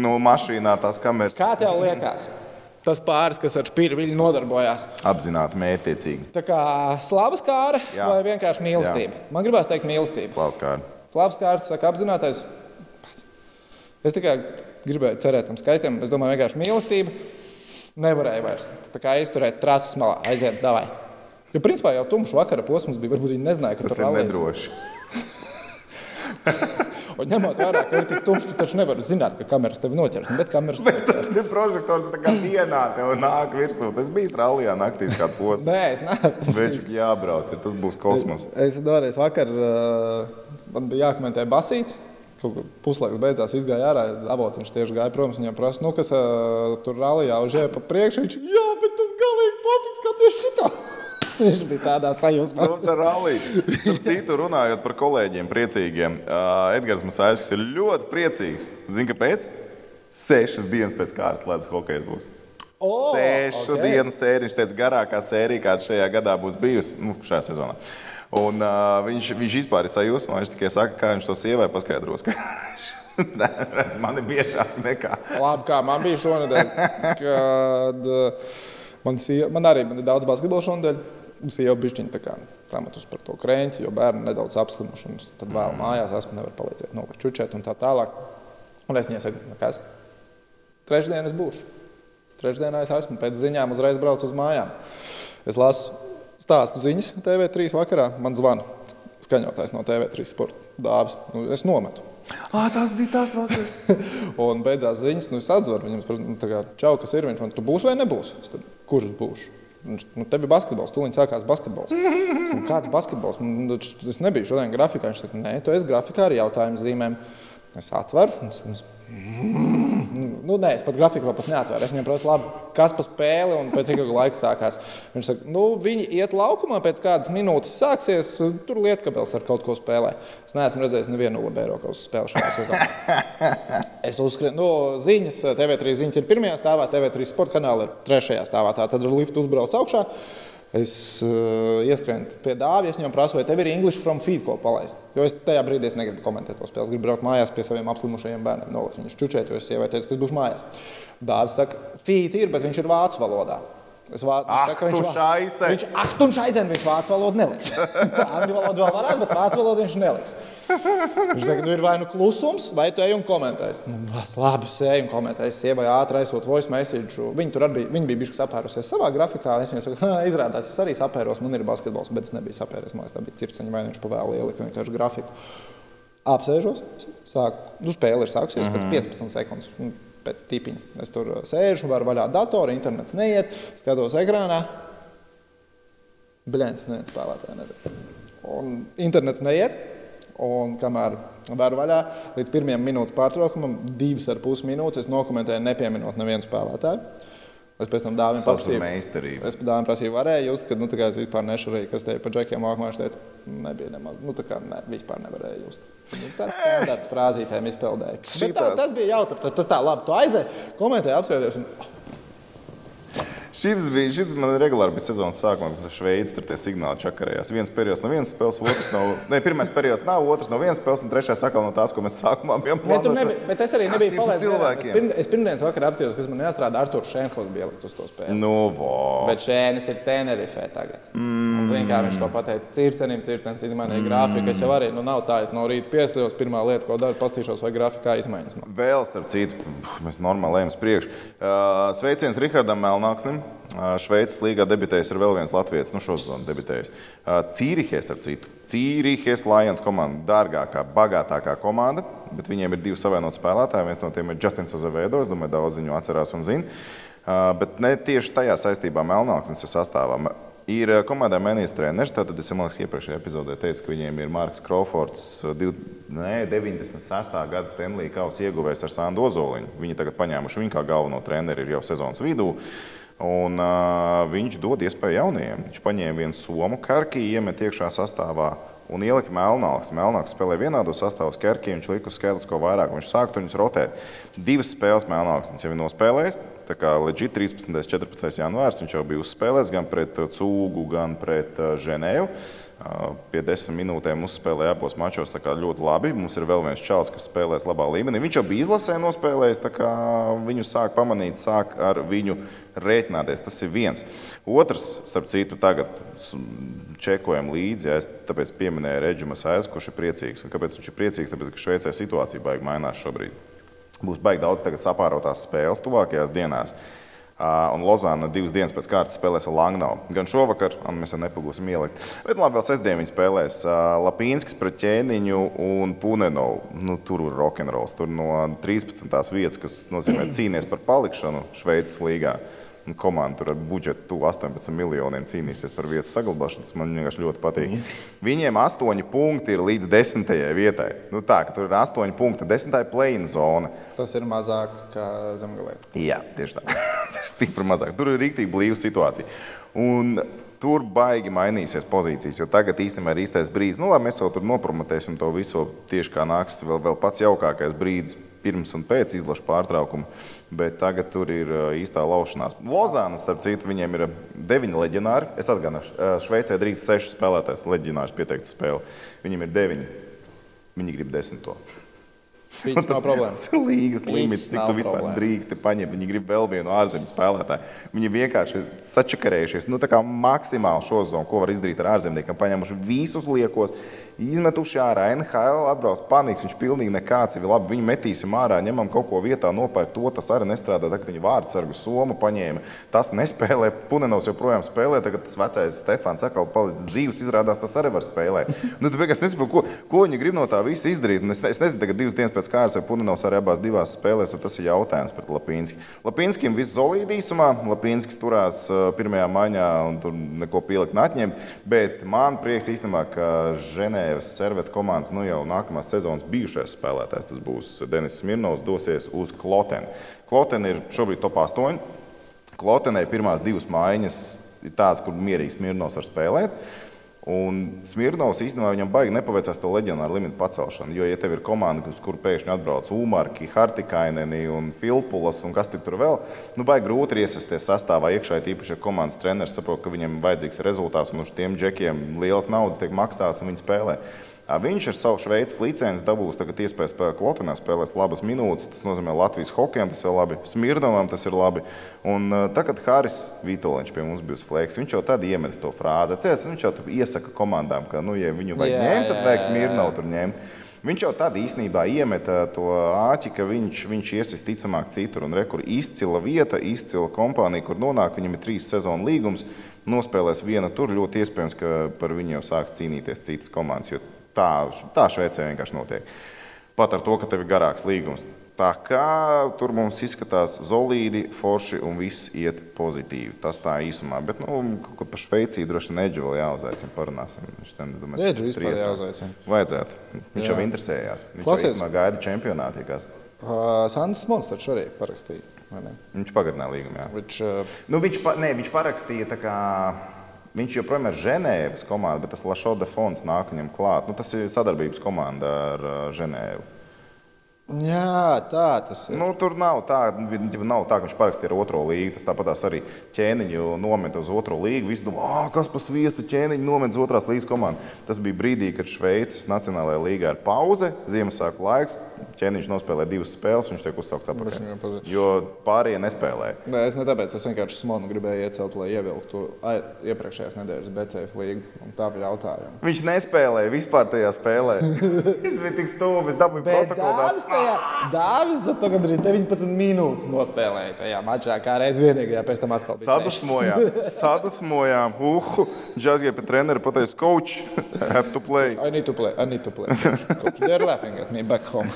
Speaker 2: Nu, mašīnā tās kameras.
Speaker 1: Kā tev liekas? Tas pāris, kas ar spīri viļņu nodarbojās.
Speaker 2: Apzināti, mērķiecīgi.
Speaker 1: Tā kā slavas kāra Jā. vai vienkārši mīlestība? Jā. Man gribās teikt mīlestība.
Speaker 2: Slavas kāra.
Speaker 1: Slavas kāra, tu saki apzinātais. Es tikai gribēju cerēt tam skaistiem. Es domāju, vienkārši mīlestība. Nevarēja vairs tā kā izturēt trases malā, aiziet, davai. Jo principā jau tumšs vakara posms bija. Varbūt viņi nezināja, ka
Speaker 2: tas ir nedroši.
Speaker 1: Un ņemot vērā, ka ir tik tumšs, tu taču nevari zināt, ka kameras tevi noķers. Bet kameras
Speaker 2: tevi noķers. Bet prožektors tā kā dienā tev nāk virsū. Tas bija rallijā naktī kādu posmu.
Speaker 1: Nē, es neesmu.
Speaker 2: Viņš jābrauc, ir, tas būs kosmos.
Speaker 1: Es, es doreiz vakar, man bija jākomentē basīts. Puslaiks beidzās, izgāja ārā. Avotiņš tieši gāja prom. Viņam prasa, nu, kas uh, tur rallija užēja pa priekšu. Viņš, jā, bet tas galīgi pofiks, kā tieši šitā. Viņš bija tādā sajūsmā.
Speaker 2: Citu runājot par kolēģiem, priecīgiem. Uh, Edgars Masāļs ir ļoti priecīgs. Zini, kāpēc? Sešas dienas pēc kārtas ledus hokeja būs.
Speaker 1: Oh,
Speaker 2: Sešu okay. dienu sērija. Viņš teica, garākā sērija, kāda šajā gadā būs bijusi nu, šajā sezonā. Un, uh, viņš, viņš vispār ir sajūsmā. Viņš tikai saka, kā viņš to sievai paskaidros. Redz, man ir biežāk nekā.
Speaker 1: Labi, kā man bija šonadēļ, kad man, sieva, man arī man ir daudz basketbola šonadēļ sieva bišķiņa samatus par to krēķi, jo bērni nedaudz apslimuši. Tad vēl mājās esmu nevar palīdzēt nolikt čučēt un tā tālāk. Un es viņai saku, kas? Trešdien es būšu. Trešdienā es esmu pēc ziņām uzreiz braucu uz mājām. Es lasu stāstu ziņas TV3 vakarā. Man zvana skaņotājs no TV3 sporta dāvis. Nu, es nometu.
Speaker 2: Ah, tas bija tas vakars.
Speaker 1: un beidzās ziņas, nu, es atzvaru viņam, nu, tā kā, čau, kas ir viņš man, tu būsi vai nebūsi? Kurš būšu? Nu, tev ir basketbols, tūlīt sākās basketbols. Es saku, kāds basketbols? Nu, es nebiju šodien grafikā. Viņš saka, nē, tu esi grafikā ar jautājumu zīmēm. Es atveru. Es, Nu, nē, es pat grafiku vēl pat neatvēru. Es viņam prasu, labi, kas pa spēli un pēc cik laika sākās. Viņš saka, nu, viņi iet laukumā, pēc kādas minūtes sāksies, tur lietkabels ar kaut ko spēlē. Es neesmu redzējis nevienu libero kaut spēli šajā sezonā. Es uzskatu, nu, ziņas, TV3 ziņas ir pirmajā stāvā, TV3 sporta kanāla ir trešajā stāvā. Tā tad ar liftu uzbrauc augšā. Es uh, ieskrēju pie dāvijas, es viņam prasu, vai tev ir English from feed, ko palaist. Jo es tajā brīdī es negribu komentēt to spēli. Es gribu braukt mājās pie saviem apslimušajiem bērniem, nolikt viņus čučēt, jo es sievai teicu, ka es būšu mājās. Dāvis saka, feed ir, bet viņš ir vācu valodā. Es vācu,
Speaker 2: ah, saka, viņš, šaisen.
Speaker 1: viņš, ah, tu šaisen, viņš vācu valodu neliks. Angļu valodu vēl varētu, bet vācu valodu viņš neliks. Viņš saka, nu ir vai nu klusums, vai tu ej un komentēsi. Nu, labi, sēž un komentēsi. Sievai ātri aizsūt voice message. Viņa tur bija, viņa bija bijusi sapērusies savā grafikā. Es viņai saku, izrādās, es arī sapēros, man ir basketbols, bet es nebiju sapēries. Man tā bija cirksteņa, vai viņš pavēl ielika vienkārši grafiku. Apsēžos, sāku, nu spēle ir sākusies mm -hmm. pēc 15 sekundes pēc tipiņa. Es tur uh, sēžu, varu vaļā datoru, internets neiet, skatos ekrānā. Bļēns, neviens spēlētāji nezinu. Un internets neiet, un kamēr varu vaļā, līdz pirmajam minūtes pārtraukumam, divas ar pus minūtes, es nokomentēju, nepieminot nevienu spēlētāju. Es pēc tam dāvinu
Speaker 2: prasīju.
Speaker 1: Es pēc tam prasīju, varēju just, ka nu, es vispār nešarīju, kas te ir pa džekiem. Mākslinieks viņš teica, nebija nemaz, nu tā kā ne, vispār nevarēja just. Nu, Tāds standarta frāzītēm izpildēja. Tā, tas bija jautri. Tas tā labi. Tu aizēji, komentēji, apskatījos. Un, oh,
Speaker 2: Šis bija, šis man regulāri bija sezonas sākumā, kad Šveice tur tie signāli čakarējās. Viens periods no vienas spēles, otrs no, ne, pirmais periods nav, otrs no vienas spēles, un trešais atkal no tās, ko mēs sākumā bijām
Speaker 1: plānojuši. Ne, bet es arī nebiju palaidis cilvēkiem. Es, pirm, es pirmdienas vakarā apstājos, kas man jāstrādā Arturs Šēnfos bija ielikt uz to spēli.
Speaker 2: Nu, vo.
Speaker 1: Bet Šēnis ir Tenerifē tagad. Mm. Un zini, kā viņš to pateica Circenim, Circenis izmainīja mm. grafiku. Es jau arī, nu nav tā, es no rīta piesļos, pirmā lieta, ko daru, pastīšos, vai grafikā izmaiņas. Nav.
Speaker 2: Vēl starp citu, mēs normāli ejam uz priekšu. Uh, sveiciens Rihardam Melnāksnim. Šveices līgā debitējis ir vēl viens Latvijas, nu šodien debitējis. Cīrihē, starp citu. Cīrihēs Lions komanda, dārgākā, bagātākā komanda, bet viņiem ir divi savienoti spēlētāji. Viens no tiem ir Justins Azevedo, es domāju, daudz viņu atcerās un zina. Bet ne tieši tajā saistībā Melnāksnes sastāvā. Ir komandā mainījies treneris. Tad es domāju, ka iepriekšējā epizodē teicu, ka viņiem ir Marks Krofords, 96. gada Stanley Kausa ieguvējs ar Sandu Ozoliņu. Viņi tagad paņēmuši viņu kā galveno treneri jau sezonas vidū. Un, uh, viņš dod iespēju jaunajiem. Viņš paņēma vienu somu, karkī, iemet iekšā sastāvā un ielika Melnāks. Melnāks spēlēja vienādu sastāvu Skerkī, viņš lika uz skaidrs, ko vairāk. Viņš sāka viņus rotēt. Divas spēles Melnāks viņš jau ir nospēlējis. Tā kā līdz 13. un 14. janvārs viņš jau bija uzspēlējis gan pret Cūgu, gan pret Ženēvu. Pie desmit minūtēm uzspēlēja abos mačos ļoti labi. Mums ir vēl viens čels, kas spēlēs labā līmenī. Viņš jau bija izlasē nospēlējis, tā kā viņu sāk pamanīt, sāk ar viņu rēķināties. Tas ir viens. Otrs, starp citu, tagad čekojam līdzi. Ja es tāpēc pieminēju Reģu Masēs, kurš ir priecīgs. Un kāpēc viņš ir priecīgs? Tāpēc, ka Šveicē situācija baigi mainās šobrīd. Būs baigi daudz sapārotās spēles tuvākajās dienās. Un Lozāna divas dienas pēc kārtas spēlēs ar Langau. Gan šovakar, un mēs jau nepagūsim ielikt. Bet labi, vēl sestdien viņi spēlēs Lapīnskis pret ķēniņu un Punenovu. Nu, tur ir rokenrols. Tur no 13. vietas, kas nozīmē cīnīties par palikšanu Šveices līgā komanda tur ar budžetu tuvu 18 miljoniem cīnīsies par vietas saglabāšanu. Tas man vienkārši ļoti patīk. Mm. Viņiem 8 punkti ir līdz 10. vietai. Nu, tā, tur ir 8 punkti, 10. play-in zona.
Speaker 1: Tas ir mazāk nekā zemgalē.
Speaker 2: Jā, tieši tā. Tas ir stipri mazāk. Tur ir rīktīgi blīva situācija. Un tur baigi mainīsies pozīcijas. Jo tagad īstenībā ir īstais brīdis. Nu, labi, mēs jau tur nopromotēsim to visu tieši kā nāks. Vēl, vēl pats jaukākais brīdis pirms un pēc izlaša pārtraukuma bet tagad tur ir īstā laušanās. Lozāna, starp citu, viņiem ir deviņi leģionāri. Es atgādināšu, Šveicē drīz seši spēlētājs leģionārs pieteiktu spēli. Viņiem ir deviņi. Viņi grib desmito.
Speaker 1: Tas nav problēmas.
Speaker 2: Tas ir līgas limits, cik tu vispār problēma. drīksti paņemt. Viņi grib vēl vienu ārzemju spēlētāju. Viņi vienkārši sačakarējušies. Nu, maksimāli šo zonu, ko var izdarīt ar ārzemniekiem, paņēmuši visus liekos izmetuši ārā. NHL atbrauc paniks, viņš pilnīgi nekāds ir labi. Viņu metīsim ārā, ņemam kaut ko vietā, nopērk to. Tas arī nestrādā. Tagad viņa vārdsargu somu paņēma. Tas nespēlē. Punenovs joprojām spēlē. Tagad tas vecais Stefans atkal palicis dzīves. Izrādās, tas arī var spēlēt. Nu, es nesaprotu, ko, ko viņi grib no tā visa izdarīt. Es, es nezinu, tagad divas dienas pēc kārtas, vai Punenovs arī abās divās spēlēs. Tas ir jautājums par Lapīnski. Lapīnskim viss zolīdīsumā. Lapīnskis turās pirmajā maiņā un tur neko pielikt neatņemt. Bet man prieks īstenībā, ka Ženē Ženēvas serveta komandas nu, jau nākamās sezonas bijušais spēlētājs. Tas būs Denis Smirnovs, dosies uz Klotenu. Klotena ir šobrīd top 8. Klotenai pirmās divas maiņas ir tādas, kur mierīgi Smirnovs var spēlēt. Un Smirnovs īstenībā viņam baigi nepaveicās to leģionāru limitu pacelšanu. Jo, ja tev ir komanda, uz kuru pēkšņi atbrauc Umarki, Hartikaineni un Filpulas un kas tur vēl, nu, baigi grūti ir iesaistīties sastāvā iekšā. Tīpaši, ja komandas treneris saprot, ka viņam vajadzīgs rezultāts un uz tiem džekiem liels naudas tiek maksāts un viņi spēlē. Viņš ar savu Šveices licenci dabūs iespēju spēlēt Klotenā, spēlēs labas minūtes. Tas nozīmē Latvijas hokejam, tas ir labi, Smirnovam tas ir labi. Un tā, kad Haris Vitoļņš pie mums bija flēks, viņš jau tad iemeta to frāzi. Atceries, viņš jau iesaka komandām, ka, nu, ja viņu vajag jā, ņemt, tad vajag Smirnovu tur ņemt. Viņš jau tad īstenībā iemeta to āķi, ka viņš, viņš iesaistīs ticamāk citur. Un rekur izcila vieta, izcila kompānija, kur nonāk. Viņam ir trīs sezonu līgums, nospēlēs vienu tur. Ļoti iespējams, ka par viņu jau sāks cīnīties citas komandas. Tā, tā Šveicē vienkārši notiek. Pat ar to, ka tev ir garāks līgums. Tā kā tur mums izskatās solīdi, forši un viss iet pozitīvi. Tas tā īsumā. Bet, nu, par Šveicī droši vien Edžu vēl jāuzaicina, parunāsim. Viņš
Speaker 1: ten, domāju, Edžu vispār jāuzaicina.
Speaker 2: Vajadzētu. Viņš Jā. jau interesējās. Viņš Klausies. jau gaida čempionātī.
Speaker 1: Uh, Sandrs Monsters arī parakstīja.
Speaker 2: Viņš pagarināja līgumu. Jā.
Speaker 1: Viņš, uh...
Speaker 2: nu, viņš, pa, ne, viņš parakstīja tā kā Viņš joprojām ir Ženēvas komanda, bet tas Lašoda fonds nāk viņam klāt. Nu, tas ir sadarbības komanda ar Ženēvu.
Speaker 1: Jā, tā tas ir.
Speaker 2: Nu, tur nav tā, nav tā, ka viņš parakstīja ar otro līgu. Tas tāpat arī ķēniņu nomet uz otro līgu. Visi domā, ah, kas pa sviestu ķēniņu nomet uz otrās līgas komandu. Tas bija brīdī, kad Šveices Nacionālajā līgā ir pauze, Ziemassvētku laiks. Ķēniņš nospēlē divas spēles, viņš tiek uzsaukts atpakaļ. Jo pārējie nespēlē.
Speaker 1: Nē, es ne tāpēc, es vienkārši smonu gribēju iecelt, lai ievilktu iepriekšējās nedēļas BCF līgu. Tā bija jautājums.
Speaker 2: Viņš nespēlēja vispār tajā spēlē. es biju tik stūmis, dabūju protokolu
Speaker 1: tajā Dāvis to gandrīz 19 minūtes nospēlēja tajā mačā, kā reiz vienīgajā, pēc tam atkal bija
Speaker 2: sadusmojām. sadusmojām. Uhu, Džazgija pie trenera pateica, coach, have to play.
Speaker 1: I need to play, I need to play. Coach, they're laughing at me back home.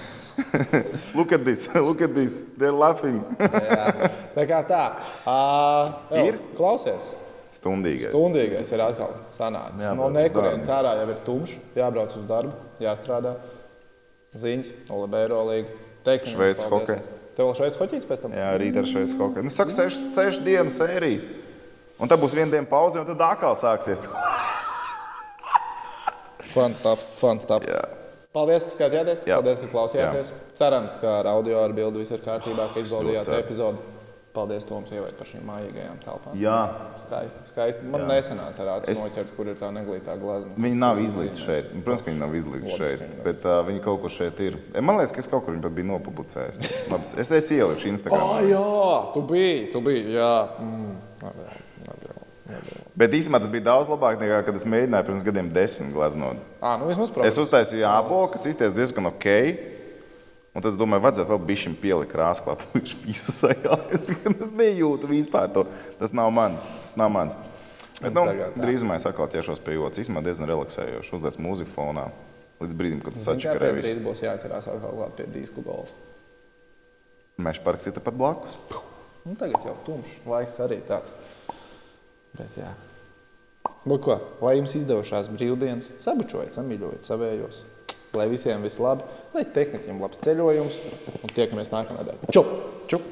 Speaker 2: look at this, look at this, they're laughing.
Speaker 1: Jā, tā kā tā. Uh, ir? Klausies.
Speaker 2: Stundīgais.
Speaker 1: Stundīgais ir atkal sanācis. No nekurienes ārā jau ir tumšs, jābrauc uz darbu, jāstrādā. Ziņas, Olimpā, Eirolanda. Teiksim,
Speaker 2: Šveices hokeja.
Speaker 1: Tev vēl Šveices hokeja pēc tam?
Speaker 2: Jā, rīt ar Šveices hokeju. Nu, saka, sešu, sešu dienu sēriju. Un tad būs viena diena pauze, un tad atkal sāksies.
Speaker 1: fun stuff, fun stuff. Jā. Paldies, ka skatījāties. Jā. Paldies, ka klausījāties. Jā. Cerams, ka ar audio ar bildi viss ir kārtībā, ka izbaudījāt epizodi. Paldies, Toms, ievēt par šīm mājīgajām telpām.
Speaker 2: Jā.
Speaker 1: Skaisti. skaisti. Man Jā. nesenāca ar acu es... noķert, kur ir tā neglītā glazma.
Speaker 2: Viņi nav izlīti šeit. Protams, ka viņi nav izlīti šeit, bet uh, viņi kaut kur šeit ir. Man liekas, ka es kaut kur viņu biju nopublicējis. Labi, es es ieliku Instagram.
Speaker 1: Oh, jā, tu biji, tu biji, jā. Mm. Labi, labi,
Speaker 2: labi. Bet īstenībā tas bija daudz labāk nekā, kad es mēģināju pirms gadiem desmit glaznot.
Speaker 1: À, nu,
Speaker 2: es uztaisīju apolu, kas izties diezgan ok. Un tas, domāju, vajadzētu vēl bišķiņu pielikt krāsu klāt. Viņš visu sajā. Es, nejūtu vispār to. Tas nav mans. Tas nav mans. Bet, nu, drīzumā es atkal tiešos pie jotas. Īsumā diezgan relaksējoši. Uzliec mūziku fonā. Līdz brīdim, kad tu sačakarē
Speaker 1: visu. Tad būs jāķerās atkal klāt pie disku golfa.
Speaker 2: Meža parks ir tepat blakus.
Speaker 1: Nu, tagad jau tumšs. Laiks arī tāds. Bet, jā. Nu, ko, lai jums izdevušās brīvdienas, sabučojiet, samīļojiet savējos lai visiem viss labi, lai tehniķiem labs ceļojums un tiekamies nākamā nedēļā. Čau! Čau.